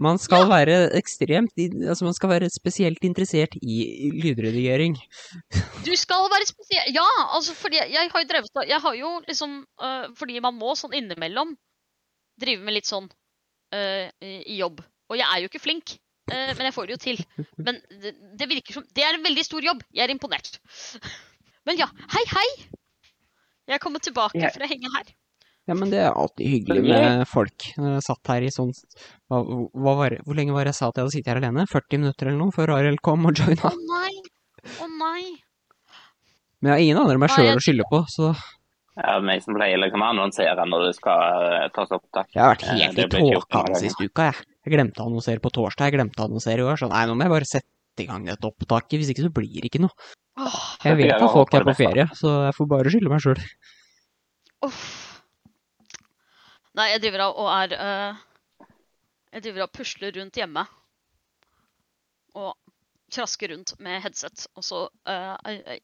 man skal være ekstremt Altså, man skal være spesielt interessert i lydredigering. Du skal være spesiell Ja, altså fordi jeg, har jo drevet Jeg har jo liksom uh, Fordi man må sånn innimellom drive med litt sånn uh, i jobb. Og jeg er jo ikke flink, men jeg får det jo til. Men det, det virker som Det er en veldig stor jobb. Jeg er imponert. [laughs] Men ja, hei, hei! Jeg er kommet tilbake Ja. for å henge her. Ja, men det er alltid hyggelig med folk. Jeg satt her i sånn hva, hva var, Hvor lenge var det jeg sa at jeg hadde sittet her alene? 40 minutter eller noe, før Arild kom og Å oh, nei! Å nei! Men jeg har ingen andre enn meg sjøl jeg- å skylde på, så ja, meg som pleier liksom å annonsere når det skal eh, tas opptak. jeg har vært Eh, helt i tåka den siste uka, jeg. Jeg glemte å annonsere på torsdag, jeg glemte å annonsere i år. Så nei, nå må jeg bare sette i gang dette opptaket, hvis ikke så blir det ikke noe. Åh, Jeg vet at folk er på ferie, så jeg får bare skylde meg sjøl. uff. Nei, jeg driver av og er uh, Jeg driver av og pusler rundt hjemme. Og trasker rundt med headset. Og så uh, øh,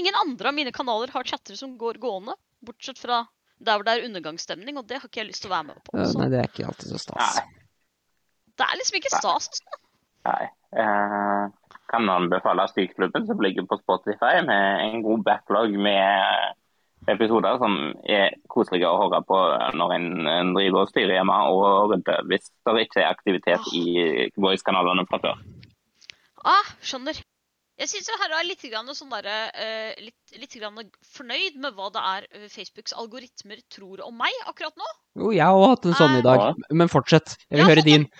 Ingen andre av mine kanaler har chatter som går gående, bortsett fra der hvor det er undergangsstemning, og det har ikke jeg lyst til å være med på. Så Nei, det er ikke alltid så stas. Nei. Det er liksom ikke stas. altså. Nei. Eh, kan anbefale Styrklubben, som ligger på Spotify, med en god backlog med episoder som er koselige å høre på når en en driver og styrer hjemme og rydder, hvis det ikke er aktivitet i Voice-kanalene fra før. Ah, skjønner. Jeg syns her er litt, grann sånn der, øh, litt, litt grann fornøyd med hva det er øh, Facebooks algoritmer tror om meg akkurat nå. Jo, jeg har også hatt en sånn i dag, men fortsett. Jeg vil jeg høre din.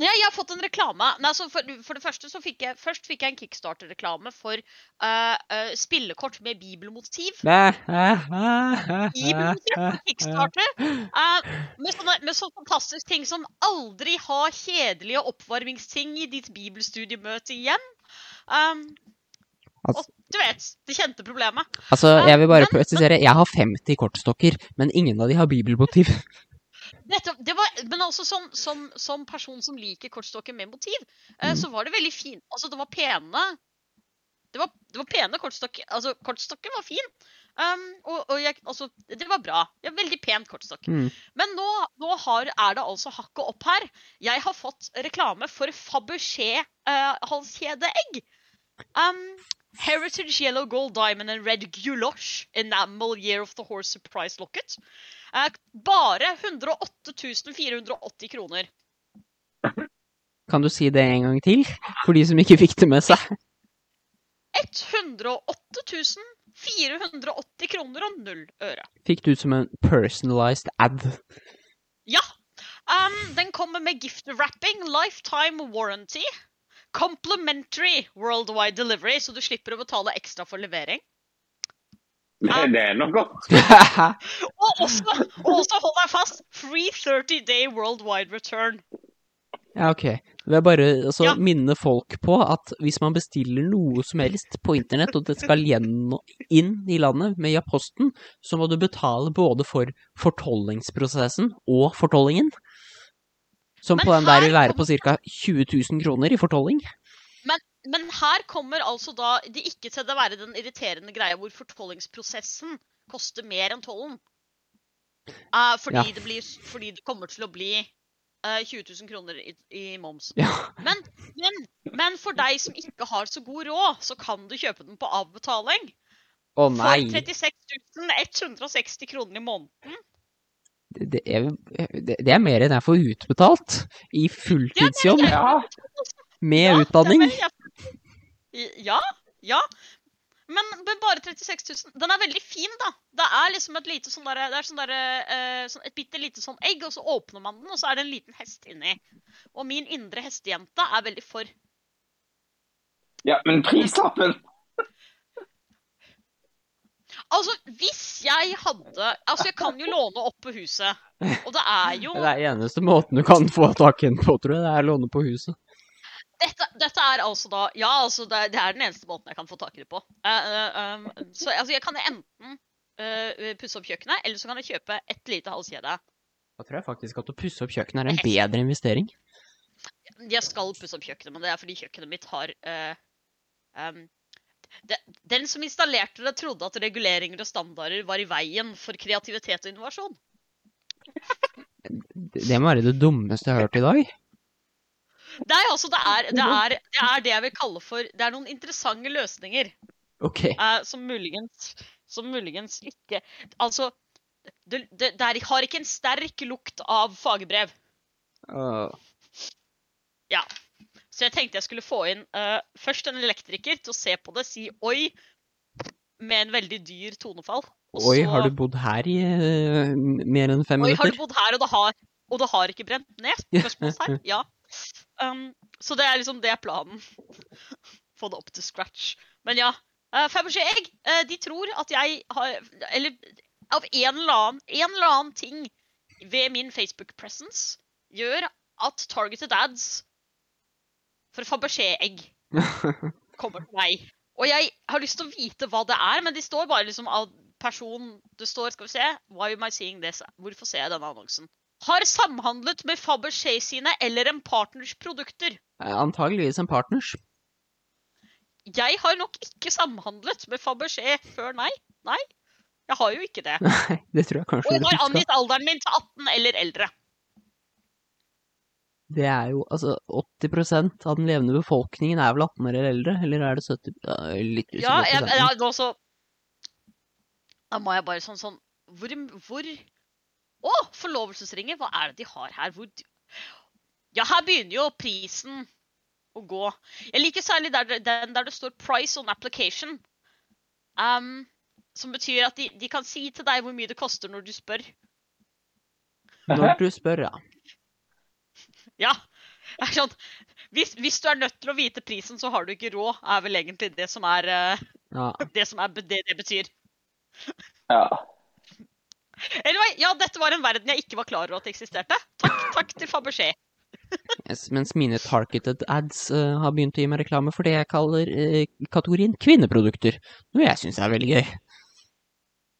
Ja, jeg har fått en reklame. Nei, altså for, for det første så fikk jeg Først fikk jeg en Kickstarter-reklame for uh, uh, spillekort med bibelmotiv. Bibelmotiv på Kickstarter. Uh, med, sånne, med sånne fantastiske ting som aldri ha kjedelige oppvarmingsting i ditt bibelstudiemøte igjen. Um, Altså- og du vet, det kjente problemet. Altså, jeg vil bare Men- presisere, jeg har 50 kortstokker, men ingen av de har bibelmotiv. [laughs] Nettopp, det var, men altså som, som, som person som liker kortstokker med motiv, eh, Mm. så var det veldig fint. Altså, det var pene Det var, det var pene kortstokker. Altså, kortstokken var fin. Um, og, og jeg, altså, det var bra. Ja, veldig pen kortstokk. Mm. Men nå, nå har, er det altså hakket opp her. Jeg har fått reklame for Fabergé uh, halskjedeegg. Um, Heritage Yellow Gold Diamond and Red Gulosh Enamel Year of the Horse Surprise Locket. Eh, bare 108 480 kroner. Kan du si det en gang til, for de som ikke fikk det med seg? 108 480 kroner og null øre. Fikk det ut som en personalized ad. Ja. Um, den kommer med gift wrapping, lifetime warranty, complimentary worldwide delivery, så du slipper å betale ekstra for levering. Det, det er noe godt. [laughs] Og også, også hold deg fast, free 30 day worldwide return. Ja, ok. Jeg vil bare altså, Ja. minne folk på at hvis man bestiller noe som helst på internett, og det skal gjennom, inn i landet med ja-posten, så må du betale både for fortollingsprosessen og fortollingen. Som Men på den der vil være på ca. 20 000 kroner i fortolling. Men her kommer altså da det ikke til å være den irriterende greia hvor fortollingsprosessen koster mer enn tollen. Uh, fordi, Ja. det blir, fordi det kommer til å bli uh, 20 000 kroner i, i moms. Ja. Men, men, men for deg som ikke har så god råd, så kan du kjøpe den på avbetaling. Å nei! For 36 160 kroner i måneden. Det, er, det, er mer enn jeg får utbetalt i fulltidsjobb Ja. med Ja, utdanning. det er- Ja, ja. Men, men bare 36 000. Den er veldig fin, da. Det er liksom et lite sånn derre Det er sånn derre eh, sånn, Et bitte lite sånn egg, og så åpner man den, og så er det en liten hest inni. Og min indre hestejente er veldig for. Ja, men prislappen Altså, hvis jeg hadde Altså, jeg kan jo låne opp på huset. Og det er jo Det er eneste måten du kan få tak i den på, tror jeg. Det er låne på huset. Dette, dette er altså da Ja, altså, det, det er den eneste måten jeg kan få tak i det på. Uh, uh, um, så altså, jeg kan enten uh, pusse opp kjøkkenet, eller så kan jeg kjøpe et lite halskjede. Da tror jeg faktisk at å pusse opp kjøkkenet er en bedre investering. Jeg skal pusse opp kjøkkenet, men det er fordi kjøkkenet mitt har eh, um, det, Den som installerte det, trodde at reguleringer og standarder var i veien for kreativitet og innovasjon. Det må være det dummeste jeg har hørt i dag. Nei, altså, det er, det, er, det er det jeg vil kalle for Det er noen interessante løsninger OK. Uh, som muligens Som muligens ikke Altså, det, det, det er, har ikke en sterk lukt av fagbrev. Åh. Ja. Så jeg tenkte jeg skulle få inn uh, først en elektriker til å se på det, si oi, med en veldig dyr tonefall. Og Oi, så- har du bodd her i uh, mer enn fem Oi, har du bodd her, og det har, og det har ikke brent ned? [laughs] Spørsmålstegn. Ja. Um, så det er liksom det er planen. [laughs] Få det opp til scratch. Men ja. Uh, Fabergé Egg, uh, de tror at jeg har Eller av en eller annen, en eller annen ting ved min Facebook presence gjør at targeted ads for Fabergé Egg [laughs] kommer til meg. Og jeg har lyst til å vite hva det er, men de står bare liksom av person Det står, skal vi se Why am I seeing this? Hvorfor ser jeg denne annonsen? Har samhandlet med Fabergé sine eller en partners produkter. Eh, Antageligvis en partners. Jeg har nok ikke samhandlet med Fabergé før, nei. Nei, jeg har jo ikke det. [laughs] Nei, det tror jeg Og kanskje jeg du har angitt alderen min til 18 eller eldre. Det er jo altså 80% av den levende befolkningen er vel 18 år eller eldre, eller er det 70 ja, jeg er Litt usikker Ja, jeg, jeg, ja, nå Da må jeg bare sånn sånn Hvor, hvor Å, forlovelsesringer! Hva er det de har her? Hvor Ja, her begynner jo prisen å gå. Jeg liker særlig der, den der det står 'price on application'. Um, som betyr at de, de kan si til deg hvor mye det koster når du spør. Når du spør, ja. Ja. er Sånn, hvis, hvis du er nødt til å vite prisen, så har du ikke råd, er vel egentlig det som er eh, ja. det, som er, det, det betyr. Ja. Anyway, ja, dette var en verden jeg ikke var klar over at eksisterte. Takk, takk til Fabergé. Yes, mens mine targeted ads uh, har begynt å gi meg reklame for det jeg kaller uh, kategorien kvinneprodukter. Noe jeg syns er veldig gøy.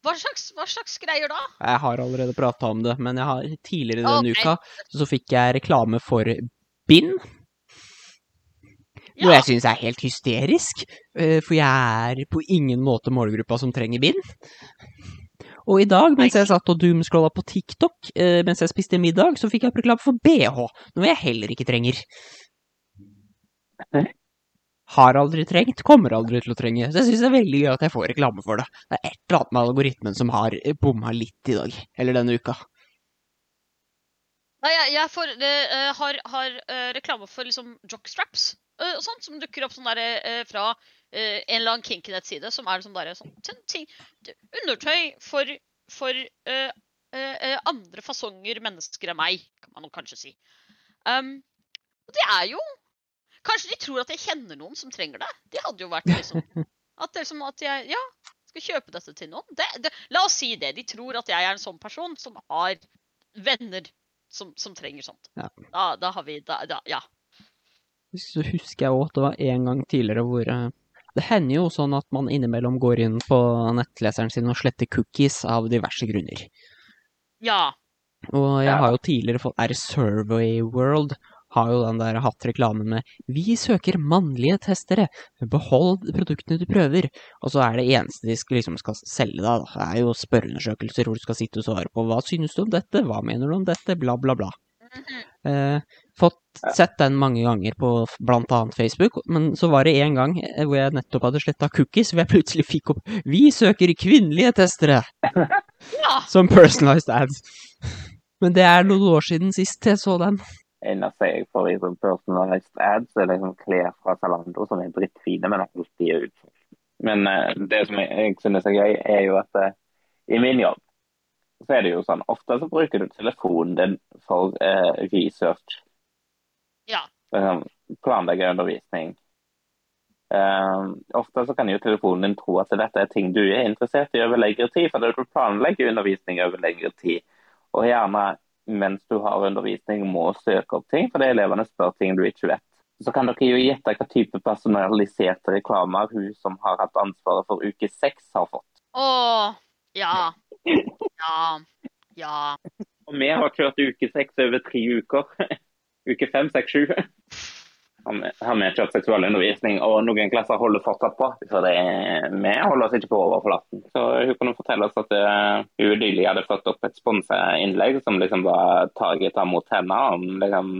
Hva slags, hva slags greier da? Jeg har allerede prata om det, men jeg har, tidligere denne okay. uka så fikk jeg reklame for bind. Noe Ja, jeg syns er helt hysterisk, eh, for jeg er på ingen måte målgruppa som trenger bind. Og i dag, mens jeg satt og doomscrolla på TikTok eh, mens jeg spiste middag, så fikk jeg reklame for BH, noe jeg heller ikke trenger. Har aldri trengt, kommer aldri til å trenge. Så jeg syns det er veldig gøy at jeg får reklame for det. Det er et eller annet med algoritmen som har eh, bomma litt i dag, eller denne uka. Nei, jeg, jeg får, eh, har, har uh, reklame for liksom jockstraps uh, og sånt, som dukker opp sånn der, fra en eller annen kinky-nettside, som er sånn der, sånn, sånn ting, undertøy for, for andre fasonger mennesker enn meg, kan man kanskje si. Um, og det er jo Kanskje de tror at jeg kjenner noen som trenger det. Det hadde jo vært liksom [laughs] At, det er som at jeg ja, skal kjøpe dette til noen. Det, det, la oss si det. De tror at jeg er en sånn person som har venner som, som trenger sånt. Ja. Da, da har vi da, da, Ja. Så husker jeg òg at det var en gang tidligere hvor eh, Det hender jo sånn at man innimellom går inn på nettleseren sin og sletter cookies av diverse grunner. Ja. Og jeg har jo tidligere fått Er Survey World har jo den der hatt reklame med 'Vi søker mannlige testere. Behold produktene du prøver'. Og så er det eneste de skal, liksom skal selge da, det er jo spørreundersøkelser hvor du skal sitte og svare på 'Hva synes du om dette? Hva mener du om dette?' Bla, bla, bla. Eh, fått sett den mange ganger på blant annet Facebook, men så var det en gang eh, hvor jeg nettopp hadde sletta cookies, hvor jeg plutselig fikk opp 'Vi søker kvinnelige testere' ja. [laughs] som personalized ads. Men det er noen år siden sist jeg så den. Eneste jeg får i sånn personalized ads, er liksom klær fra Zalando som er drittfine, men alltid er utsolgt. Men eh, det som jeg, jeg synes er gøy, er jo at eh, i min jobb så er det jo sånn Ofte så bruker du telefonen din for eh, research. Ja. Liksom, planlegge undervisning. Eh, ofte så kan jo telefonen din tro at dette er ting du er interessert i over lengre tid, for du planlegger undervisning over lengre tid. Og gjerne mens du har undervisning må søke opp ting, fordi elevene spør ting du ikke vet. Så kan dere jo gjette hva type personaliserte reklamer hun som har hatt ansvaret for uke seks, har fått. Å, ja. Ja. Ja. Og vi har kjørt uke seks over tre uker. [laughs] Uke fem, seks, sju. Har har vi kjørt seksualundervisning, og noen klasser holder fortsatt på. For det, vi holder oss ikke på overflaten. Så hun kunne fortelle oss at eh, hun nylig hadde fått opp et sponseinnlegg som liksom var taget av mot henne om liksom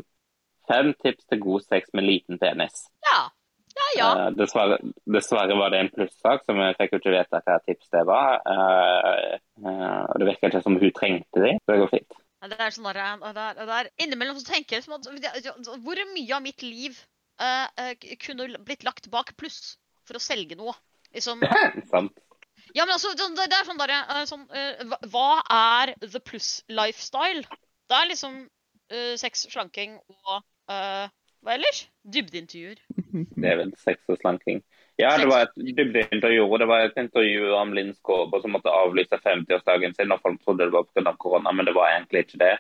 fem tips til god sex med liten penis. Ja. Ja, ja. Uh, dessverre, dessverre var det en plussak, så vi fikk jo ikke vite hva tips det var. Uh, og det virker ikke som hun trengte det, så det går fint. Ja, Det er sånn der, det er, det er, Innimellom så tenker jeg som at Hvor mye av mitt liv eh, eh, kunne blitt lagt bak pluss for å selge noe? Liksom, [laughs] Sant? ja, men altså, det det er sånn derre eh, sånn, uh, hva- er the plus lifestyle? Det er liksom sex, slanking og Hva ellers? Dybdeintervjuer. [laughs] Det er vel sex og slanking. Ja, det var et dybdeintervju. og Det var et intervju om Linn Skåber som måtte avlyse 50-årsdagen sin. og Folk trodde det var pga. korona, men det var egentlig ikke det.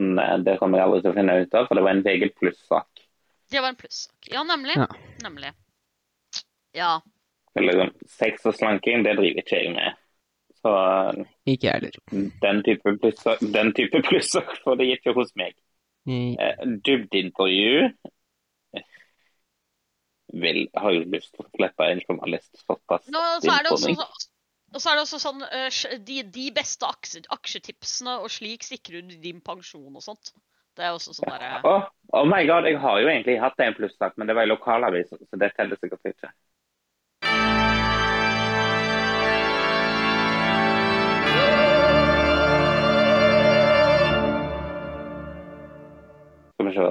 Men Det kommer jeg aldri til å finne ut av, for det var en VG pluss-sak. Det var en plussak. Ja, nemlig. Ja. Nemlig. Ja. Liksom, sex og slanking, det driver ikke jeg med. Så Ikke jeg heller. den type plussak den type [laughs] plussak får det ikke hos meg. Eh, Eh, Dybdeintervju vil, har jo lyst til å slippe en journalist såpass Nå, så er det også, så- og så er det også sånn eh, de, de beste aksjetipsene, og slik sikrer du din pensjon og sånt. Det er også sånn derre Å, oh my god, jeg har jo egentlig hatt en plussak, men det var i lokalavis, så det teller sikkert ikke. Skal vi se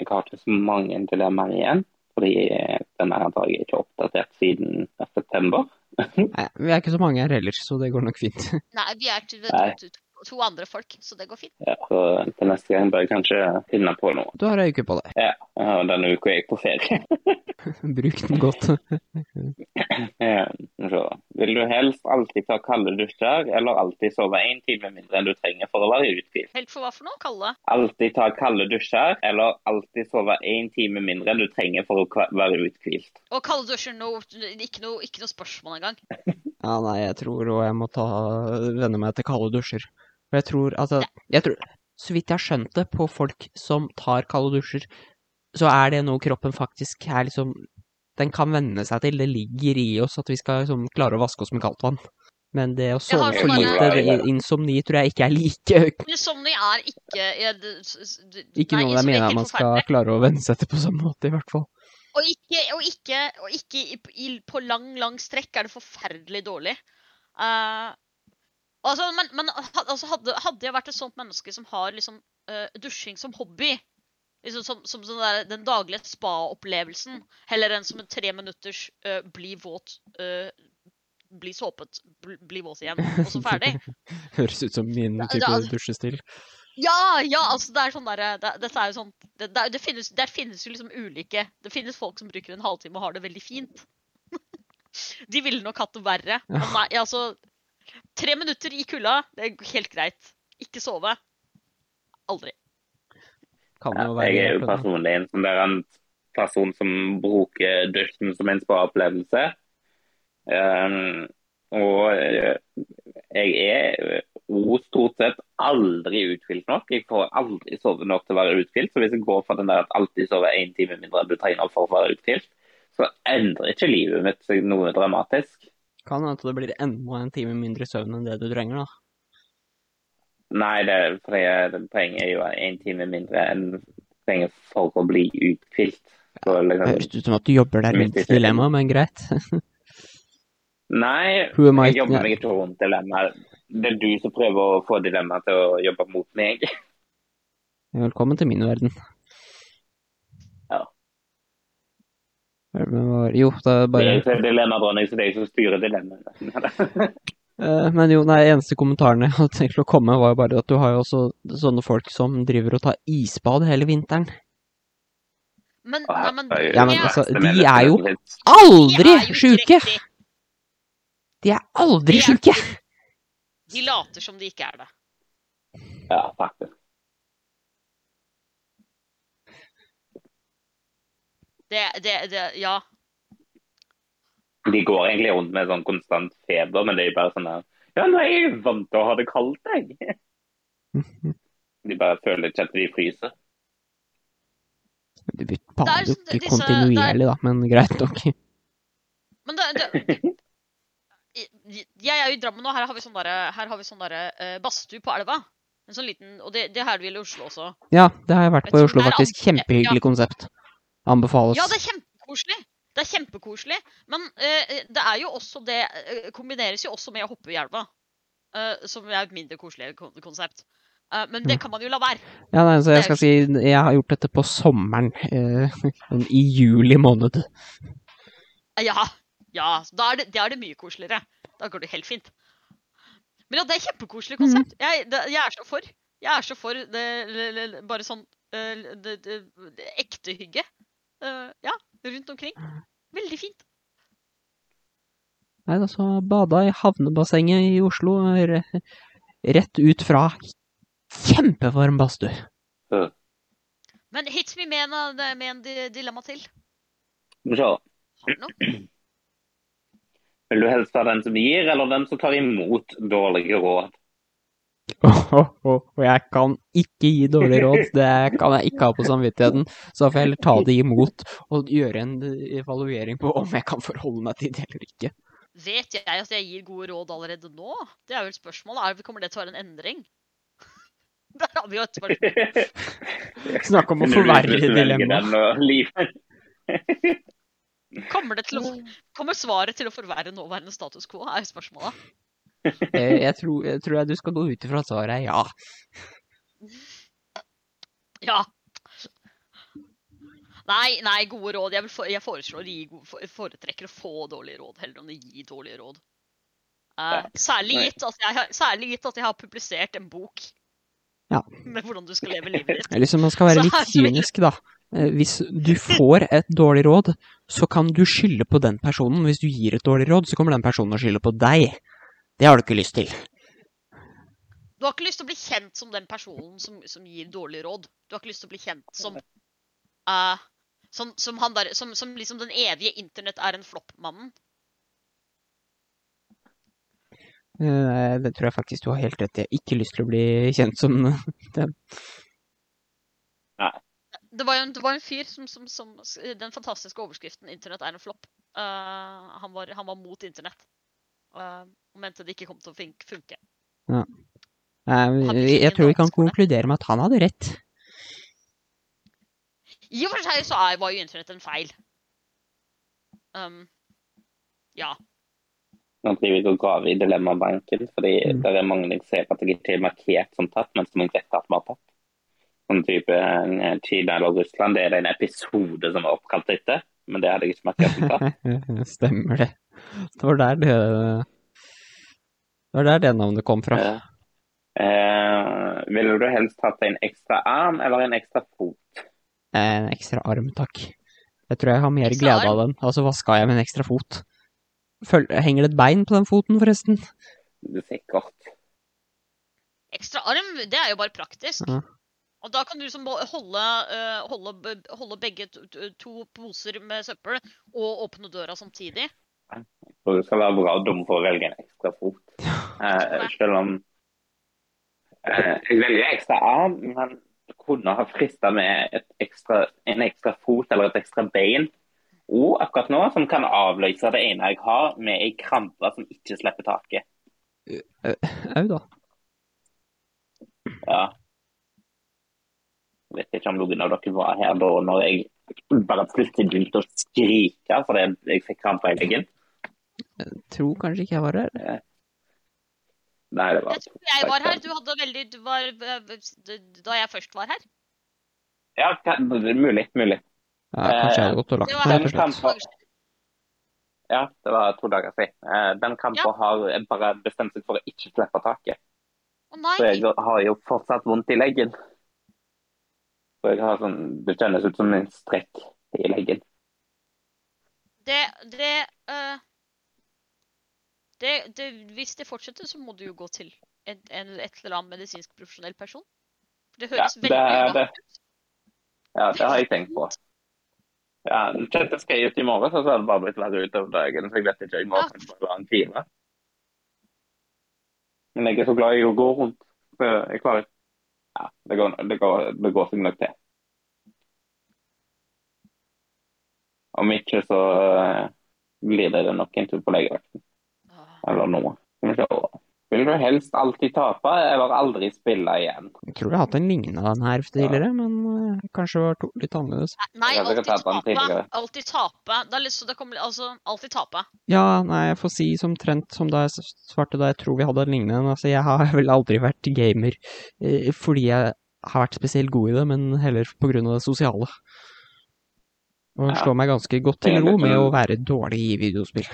Jeg har ikke så mange dilemmaer igjen, fordi den er antagelig ikke oppdatert siden september. Nei, vi er ikke så mange her ellers, så det går nok fint. Nei, vi er til. To, andre folk, så det går fint. Ja, så til neste gang bør jeg kanskje finne på noe. Du har ei uke på deg. Ja, og denne uka er jeg på ferie. [laughs] Bruk den godt. [laughs] Ja, så. Vil du helst alltid ta kalde dusjer, eller alltid sove én time mindre enn du trenger for å være uthvilt? Helt for hva for noe, Kalde? Alltid ta kalde dusjer, eller alltid sove én time mindre enn du trenger for å være uthvilt? Og kalde dusjer, no, ikke, noe, ikke noe spørsmål engang. Ja, nei, jeg tror jeg må ta, venne meg til kalde dusjer. For jeg tror, altså jeg tror, Så vidt jeg har skjønt det på folk som tar kalde dusjer, så er det noe kroppen faktisk er liksom Den kan venne seg til. Det ligger i oss at vi skal liksom klare å vaske oss med kaldt vann. Men det å sove for lite, insomni, tror jeg ikke er like Insomni er ikke jeg, det- s- Ikke nei, noe jeg er mener man skal klare å venne seg til på samme måte, i hvert fall. Og ikke, og ikke, og ikke i, i, på lang, lang strekk er det forferdelig dårlig. Eh, altså, men, men altså, hadde, hadde jeg vært et sånt menneske som har liksom, uh, dusjing som hobby, liksom som, som sånn der, den daglige spa-opplevelsen, heller enn som en tre minutters uh, bli våt, uh, bli såpet, bli, våt igjen, og så ferdig. [laughs] Høres ut som min type det er- dusjestil. Ja, ja, altså det er sånn derre det, Dette er jo sånn det, det, det finnes, Der finnes jo liksom ulike Det finnes folk som bruker en halvtime og har det veldig fint. [laughs] De ville nok hatt det verre. Men nei, altså Tre minutter i kulda, det er helt greit. Ikke sove. Aldri. Kan Ja, jo være jeg er jo personlig en sånn der en person som bruker dusjen som en spa-opplevelse. Um, og eh, jeg er jo stort sett aldri uthvilt nok. Jeg får aldri sove nok til å være uthvilt. Så hvis jeg går for den der at alltid sover én time mindre enn du trenger for å være uthvilt, så endrer ikke livet mitt seg noe dramatisk. Kan hende at det blir enda en time mindre søvn enn det du trenger, da. Nei, det, for jeg, poenget er jo en time mindre enn du trenger for å bli uthvilt. Så Det liksom, høres ut som at du jobber deg rundt et dilemma, dilemmaet, men greit. Nei, [laughs] jeg jobber med meg ikke rundt dilemmaer. Det er du som prøver å få dilemmaet til å jobbe mot meg. Velkommen til min verden. Ja. Det Men var- Jo, det er bare Det er dilemmadronning, så det er jeg som styrer dilemmaet. [laughs] Eh, Men jo, nei, eneste kommentaren jeg hadde tenkt å komme var jo bare at du har jo også sånne folk som driver og tar isbad hele vinteren. Men, nei, men, Ja, men altså, de er jo aldri er jo ikke sjuke! De er aldri sjuke! De later som de ikke er det. Ja, faktisk. Det, det, det Ja. De går egentlig rundt med sånn konstant feber, men det er jo bare sånn der Ja, nå er jeg vant til å ha det kaldt, jeg. [laughs] De bare føler ikke at de fryser. Du Det bader er jo sånn- ikke kontinuerlig, da, men greit nok. [laughs] Men det, det Jeg er jo i Drammen, og her har vi sånn derre her har vi sånn derre eh, badstue på elva. En sånn liten Og det, det her vil i Oslo også. Ja, det har jeg vært på i Oslo, er faktisk. Kjempehyggelig Kjempehyggelig konsept. Anbefales. Ja, det er kjempekoselig. Det er kjempekoselig. Men uh, det er jo også det uh, Kombineres jo også med å hoppe i elva. Uh, som er et mindre koselig kon- konsept. Men det Mm. kan man jo la være. Ja, nei, så jeg skal si jeg har gjort dette på sommeren. [laughs] I juli måned. Ja. ja da, er det, da er det mye koseligere. Da går det helt fint. Men ja, det er et kjempekoselig konsept. Jeg, det, jeg er så for. Jeg er så for det, det, bare sånn det, det, det ekte hygge. Eh, ja, rundt omkring. Veldig fint. Nei, altså bada i havnebassenget i Oslo. re- Rett ut fra kjempevarm badstue. Men hit me med en, med en dilemma til. Skal vi se. Har du noe? Vil du helst ha den som gir, eller den som tar imot dårlige råd? Og jeg kan ikke gi dårlig råd, det kan jeg ikke ha på samvittigheten. Så da får jeg heller ta det imot og gjøre en evaluering på om jeg kan forholde meg til det eller ikke. Vet jeg at jeg gir gode råd allerede nå? Det er vel spørsmålet. Er, kommer det til å være en endring? [laughs] Der har vi jo et spørsmål. [laughs] Snakk om å forverre dilemmaet. Kommer, kommer svaret til å forverre nåværende status quo, er spørsmålet. [laughs] Eh, Jeg tror, jeg tror jeg du skal gå ut ifra svaret er ja. Ja. Nei, nei, gode råd. Jeg, vil for, jeg foreslår å gi gode, for- foretrekker å få dårlige råd heller enn å gi dårlige råd. Uh, Ja. særlig, gitt at jeg, har- særlig gitt at jeg har publisert en bok Ja. [laughs] med hvordan du skal leve livet ditt. Eller så man skal være Så litt kynisk, da. Eh, Hvis du får et dårlig råd, så kan du skylde på den personen. Hvis du gir et dårlig råd, så kommer den personen å skylde på deg. Det har du ikke lyst til. Du har ikke lyst til å bli kjent som den personen som, som gir dårlige råd. Du har ikke lyst til å bli kjent som uh, som, som han der, som, som liksom den evige internett er en flopp-mannen. Eh, Det tror jeg faktisk du har helt rett i. Jeg har ikke lyst til å bli kjent som [laughs] den. Det var jo en, det var en fyr som, som, som Den fantastiske overskriften 'Internett er en flopp'. Uh, han, var, han var mot internett. eh, og mente det ikke kom til å funke. Ja. Jeg, jeg tror vi kan det. konkludere med at han hadde rett. I og for seg så er, var jo internett en feil. Um, ja. Nå driver vi og graver i dilemmabanken, fordi Mm. det er mange jeg ser at jeg ikke er markert som tatt, mens man vet at vi har tatt. Sånn type eh, Kina eller Russland, det er en episode som er oppkalt etter, men det hadde jeg ikke markert som tatt. [laughs] Stemmer det. Det var der det Det var der det navnet kom fra. Ja. eh, ville du helst hatt en ekstra arm eller en ekstra fot? En ekstra arm, takk. Jeg tror jeg har mer Ekstra glede arm? av den. Altså, hva skal jeg med en ekstra fot? Føl henger det et bein på den foten, forresten? Det er sikkert. Ekstra arm, det er jo bare praktisk. Ja. Og da kan du som holde, eh, holde, holde begge to poser med søppel og åpne døra samtidig. Og du skal være bra dum for å velge en ekstra fot. Eh, selv om eh, Jeg velger ekstra arm, men kunne ha frista med ekstra, en ekstra fot eller et ekstra bein. Og akkurat nå som kan avløse det ene jeg har, med ei krampe som ikke slipper taket. Au, da. Ja. Jeg vet ikke om noen av dere var her da når jeg bare plutselig begynte å skrike fordi jeg fikk krampe i leggen. Tror kanskje ikke jeg var her. Nei, det var Jeg tror jeg var her. Du hadde veldig du var, Da jeg først var her. Ja, mulig. Mulig. Ja, kanskje jeg hadde gått og lagt Det meg, rett og slett. Ja, det var to dager siden. Eh, Den kampen har bare bestemt seg for å ikke slippe taket. Å nei! Så jeg har jo fortsatt vondt i leggen. Så jeg har sånn Det kjennes ut som en strekk i leggen. Det, det, øh, det, det Hvis det fortsetter, så må du jo gå til et, en, et eller annet medisinsk profesjonell person. Det høres Ja, det veldig godt det. ut. Ja, det har jeg tenkt på. Ja, Kjente jeg ut i morgen, så hadde det bare blitt verre utover dagen. Så jeg vet ikke, jeg må kanskje bare time. den hvile. Men jeg er så glad i å gå rundt. Så jeg klarer Ja, det går, det går, det går seg nok til. Om ikke, så eh, blir det nok en tur på legevakten. Eller noe. Skal vi se. Vil du helst alltid tape, eller aldri spille igjen? Jeg tror jeg har hatt en lignende av den her tidligere, men uh, kanskje det var to, litt annerledes. Nei, alltid tape. Alltid tape. Det er litt så det kommer Altså, alltid tape. Ja, nei, jeg får si som trent som da jeg svarte da jeg tror vi hadde en lignende. Altså, jeg har [laughs] vel aldri vært gamer eh, fordi jeg har vært spesielt god i det, men heller på grunn av det sosiale. Og Ja. slår meg ganske godt til ro med å sånn- være dårlig i videospill.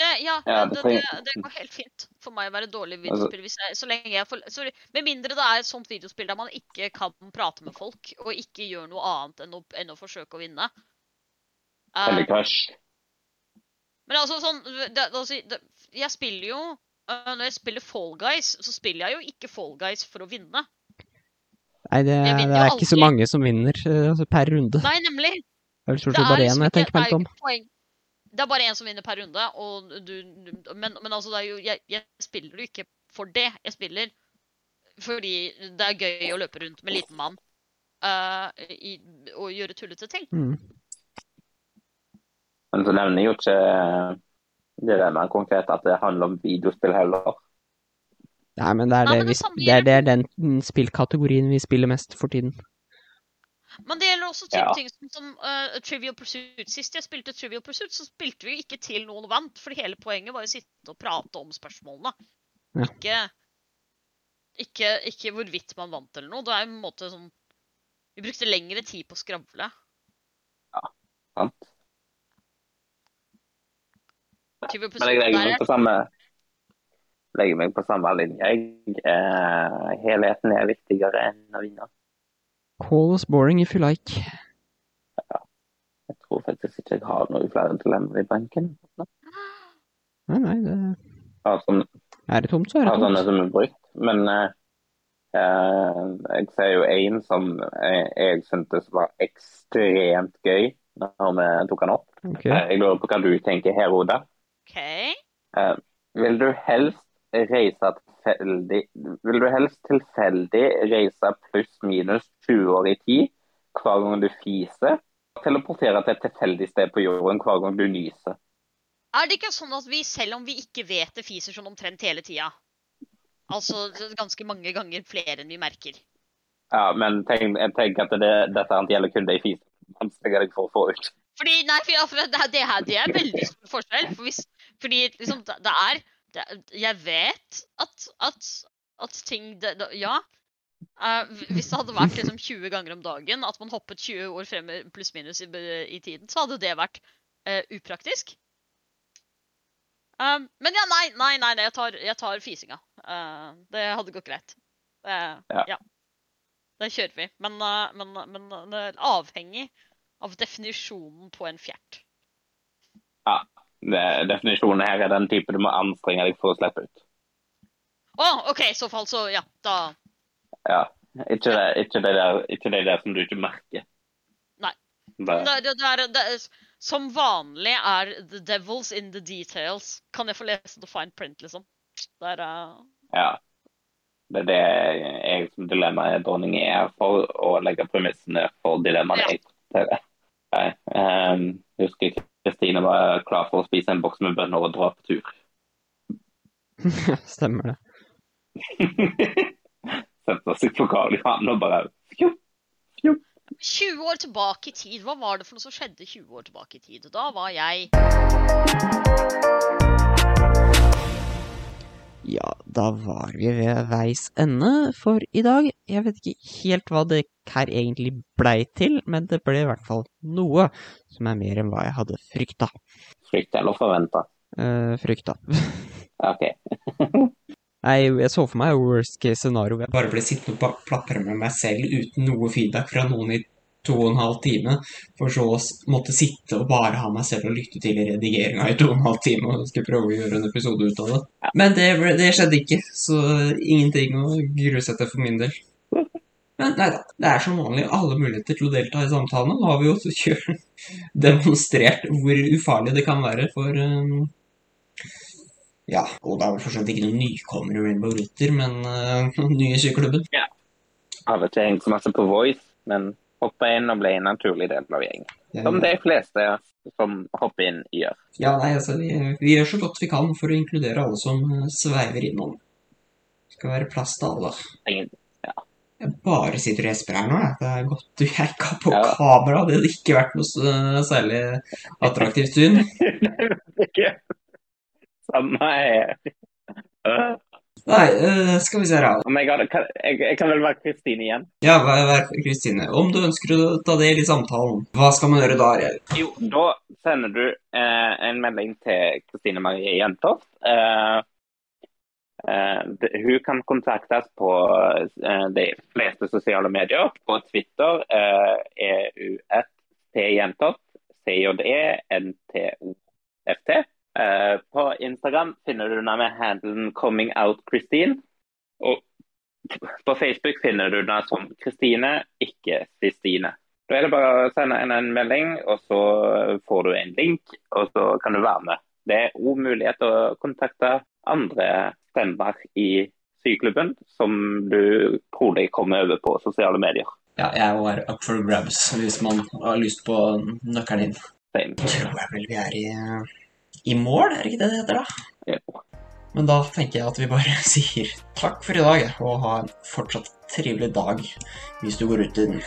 Det, ja, Ja, det, det det, det går helt fint for meg å være dårlig Altså- videospill. Hvis jeg, så lenge jeg får, så, Med mindre det er et sånt videospill der man ikke kan prate med folk, og ikke gjør noe annet enn å, enn å forsøke å vinne. Eh, Eller Crash. men altså sånn det, altså, det, Jeg spiller jo eh, Når jeg spiller Fall Guys, så spiller jeg jo ikke Fall Guys for å vinne. Nei, det, det er ikke så mange som vinner eh, altså, per runde. Nei, nemlig. Det er vel stort Det sett er bare én jeg tenker meg om. poeng. Det er bare én som vinner per runde, og du, du men, men altså, det er jo, jeg, jeg spiller jo ikke for det. Jeg spiller fordi det er gøy å løpe rundt med liten mann uh, i, og gjøre tullete ting. Mm. Men så nevner jeg jo ikke det der med konkret at det handler om videospill heller. Nei, men det er, Nei, det, men det vi, det, er, det er den spillkategorien vi spiller mest for tiden. Men det gjelder også type Ja. ting som, som uh, Trivial Pursuit. Sist jeg spilte Trivial Pursuit, så spilte vi ikke til noen vant, For hele poenget var å sitte og prate om spørsmålene. Ja. Ikke, ikke, ikke hvorvidt man vant eller noe. Det er en måte sånn Vi brukte lengre tid på å skravle. Ja, Sant? Trivial Men Pursuit jeg legger meg på samme legger meg på samme linje. Jeg, eh, helheten er viktigere enn å vinne. Call us boring if you like. Ja. Jeg tror faktisk ikke jeg har noe flere dilemmaer i banken. Nei, nei, det Har sånne, er det tomt, så er har det sånne tomt. som er brukt. Men eh, eh, jeg ser jo en som jeg, jeg syntes var ekstremt gøy når vi tok den opp. Okay. Eh, Jeg lurer på hva du tenker her, Oda. OK. Eh, vil du helst reise tilfeldig Vil du helst tilfeldig reise pluss-minus 20 år i tid hver gang du fiser? Teleportere til et tilfeldig sted på jorden hver gang du nyser? Er det ikke sånn at vi, selv om vi ikke vet det, fiser sånn omtrent hele tida? Altså ganske mange ganger flere enn vi merker. Ja, men tenk, jeg tenker at det, dette her gjelder kun de fisene å. Fordi, nei, for, ja, for det, det, her, det er veldig stor forskjell. For hvis, fordi liksom, det, det er det, Jeg vet at, at, at ting det, Ja. Uh, hvis det hadde vært liksom 20 ganger om dagen, at man hoppet 20 år frem pluss-minus i, i tiden, så hadde det vært uh, upraktisk. Um, men ja, nei, nei, nei, jeg, tar, jeg tar fisinga. Det hadde gått greit. Ja. ja. Det kjører vi. Men, men, men det er avhengig av definisjonen på en fjert. Det, definisjonen her er den type du må anstrenge deg for å slippe ut. Å, OK, i så fall så ja, da Ja. Ikke det, ikke det, der, ikke det der som du ikke merker. Nei. Det, er, Som vanlig er the devils in the details. Kan jeg få lese the fine print, liksom? Det er eh, ja. Det er det jeg som dilemmadronning er for å legge premissene for dilemmaene Ja. jeg presenterer. Nei, ehm, husker Kristine var klar for å spise en boks med bønner og dra på tur. [laughs] Stemmer det. Sette seg på Karl Johan og bare fjo, fjo. 20 år tilbake i tid. Hva var det for noe som skjedde 20 år tilbake i tid? Da var jeg Ja, da var vi ved veis ende for i dag. Jeg vet ikke helt hva det her egentlig blei til, men det ble i hvert fall noe som er mer enn hva jeg hadde frykta. Frykta eller forventa? Uh, frykta. [laughs] OK. [laughs] Nei, jeg så for meg worst case scenario. Jeg bare ble sittende og plapre med meg selv uten noe feedback fra noen i to og en halv time, for så å måtte sitte og bare ha meg selv og lytte til redigeringa i to og en halv time og skulle prøve å gjøre en episode ut av det. Men det, det skjedde ikke, så ingenting å grue seg til for min del. Men nei da, det er som vanlig alle muligheter til å delta i samtalene. Nå har vi jo [laughs] demonstrert hvor ufarlig det kan være for um, Ja, og det er vel fortsatt ikke noen nykommere i Rainbow Rutter, men [laughs] uh, nye syklubben. Ja. Har til hengte så masse på Voice, men hoppa inn og ble en naturlig del av gjengen. Som de fleste som hopper inn, gjør. Ja, nei, altså, vi, vi, gjør så godt vi kan for å inkludere alle som eh, sveiver innom. Det skal være plass til alle. Ingen. Jeg bare sitter og gjesper her nå. Jeg. Det er godt du er ikke på ja. kamera. Det hadde ikke vært noe eh, særlig attraktivt syn. [laughs] Samme her. Nei, uh, skal vi se her. Oh God, kan, jeg, jeg, kan vel være Kristine igjen? Ja, vær Kristine. Om du ønsker å ta del i samtalen, hva skal man gjøre da? Ariel? Jo, da sender du eh, en melding til Kristine Marie Jentoft. Eh, eh, hun kan kontaktes på eh, de fleste sosiale medier. På Twitter eh, er hun et T Jentoft. C-J-E-N-T-O-F-T. Eh, på Instagram finner du den med handelen 'Coming Out Christine'. Og på Facebook finner du den som Kristine, ikke Kristine. Da er det bare å sende henne en melding, og så får du en link, og så kan du være med. Det er òg mulighet å kontakte andre stemmer i syklubben som du trolig kommer over på sosiale medier. Ja, jeg er up for grabs hvis man har lyst på nøkkelen inn. Same. Tror jeg vel vi er i i mål, er det ikke det det heter, da? Jo. Men da tenker jeg at vi bare [laughs] sier takk for i dag, og ha en fortsatt trivelig dag hvis du går ut i den.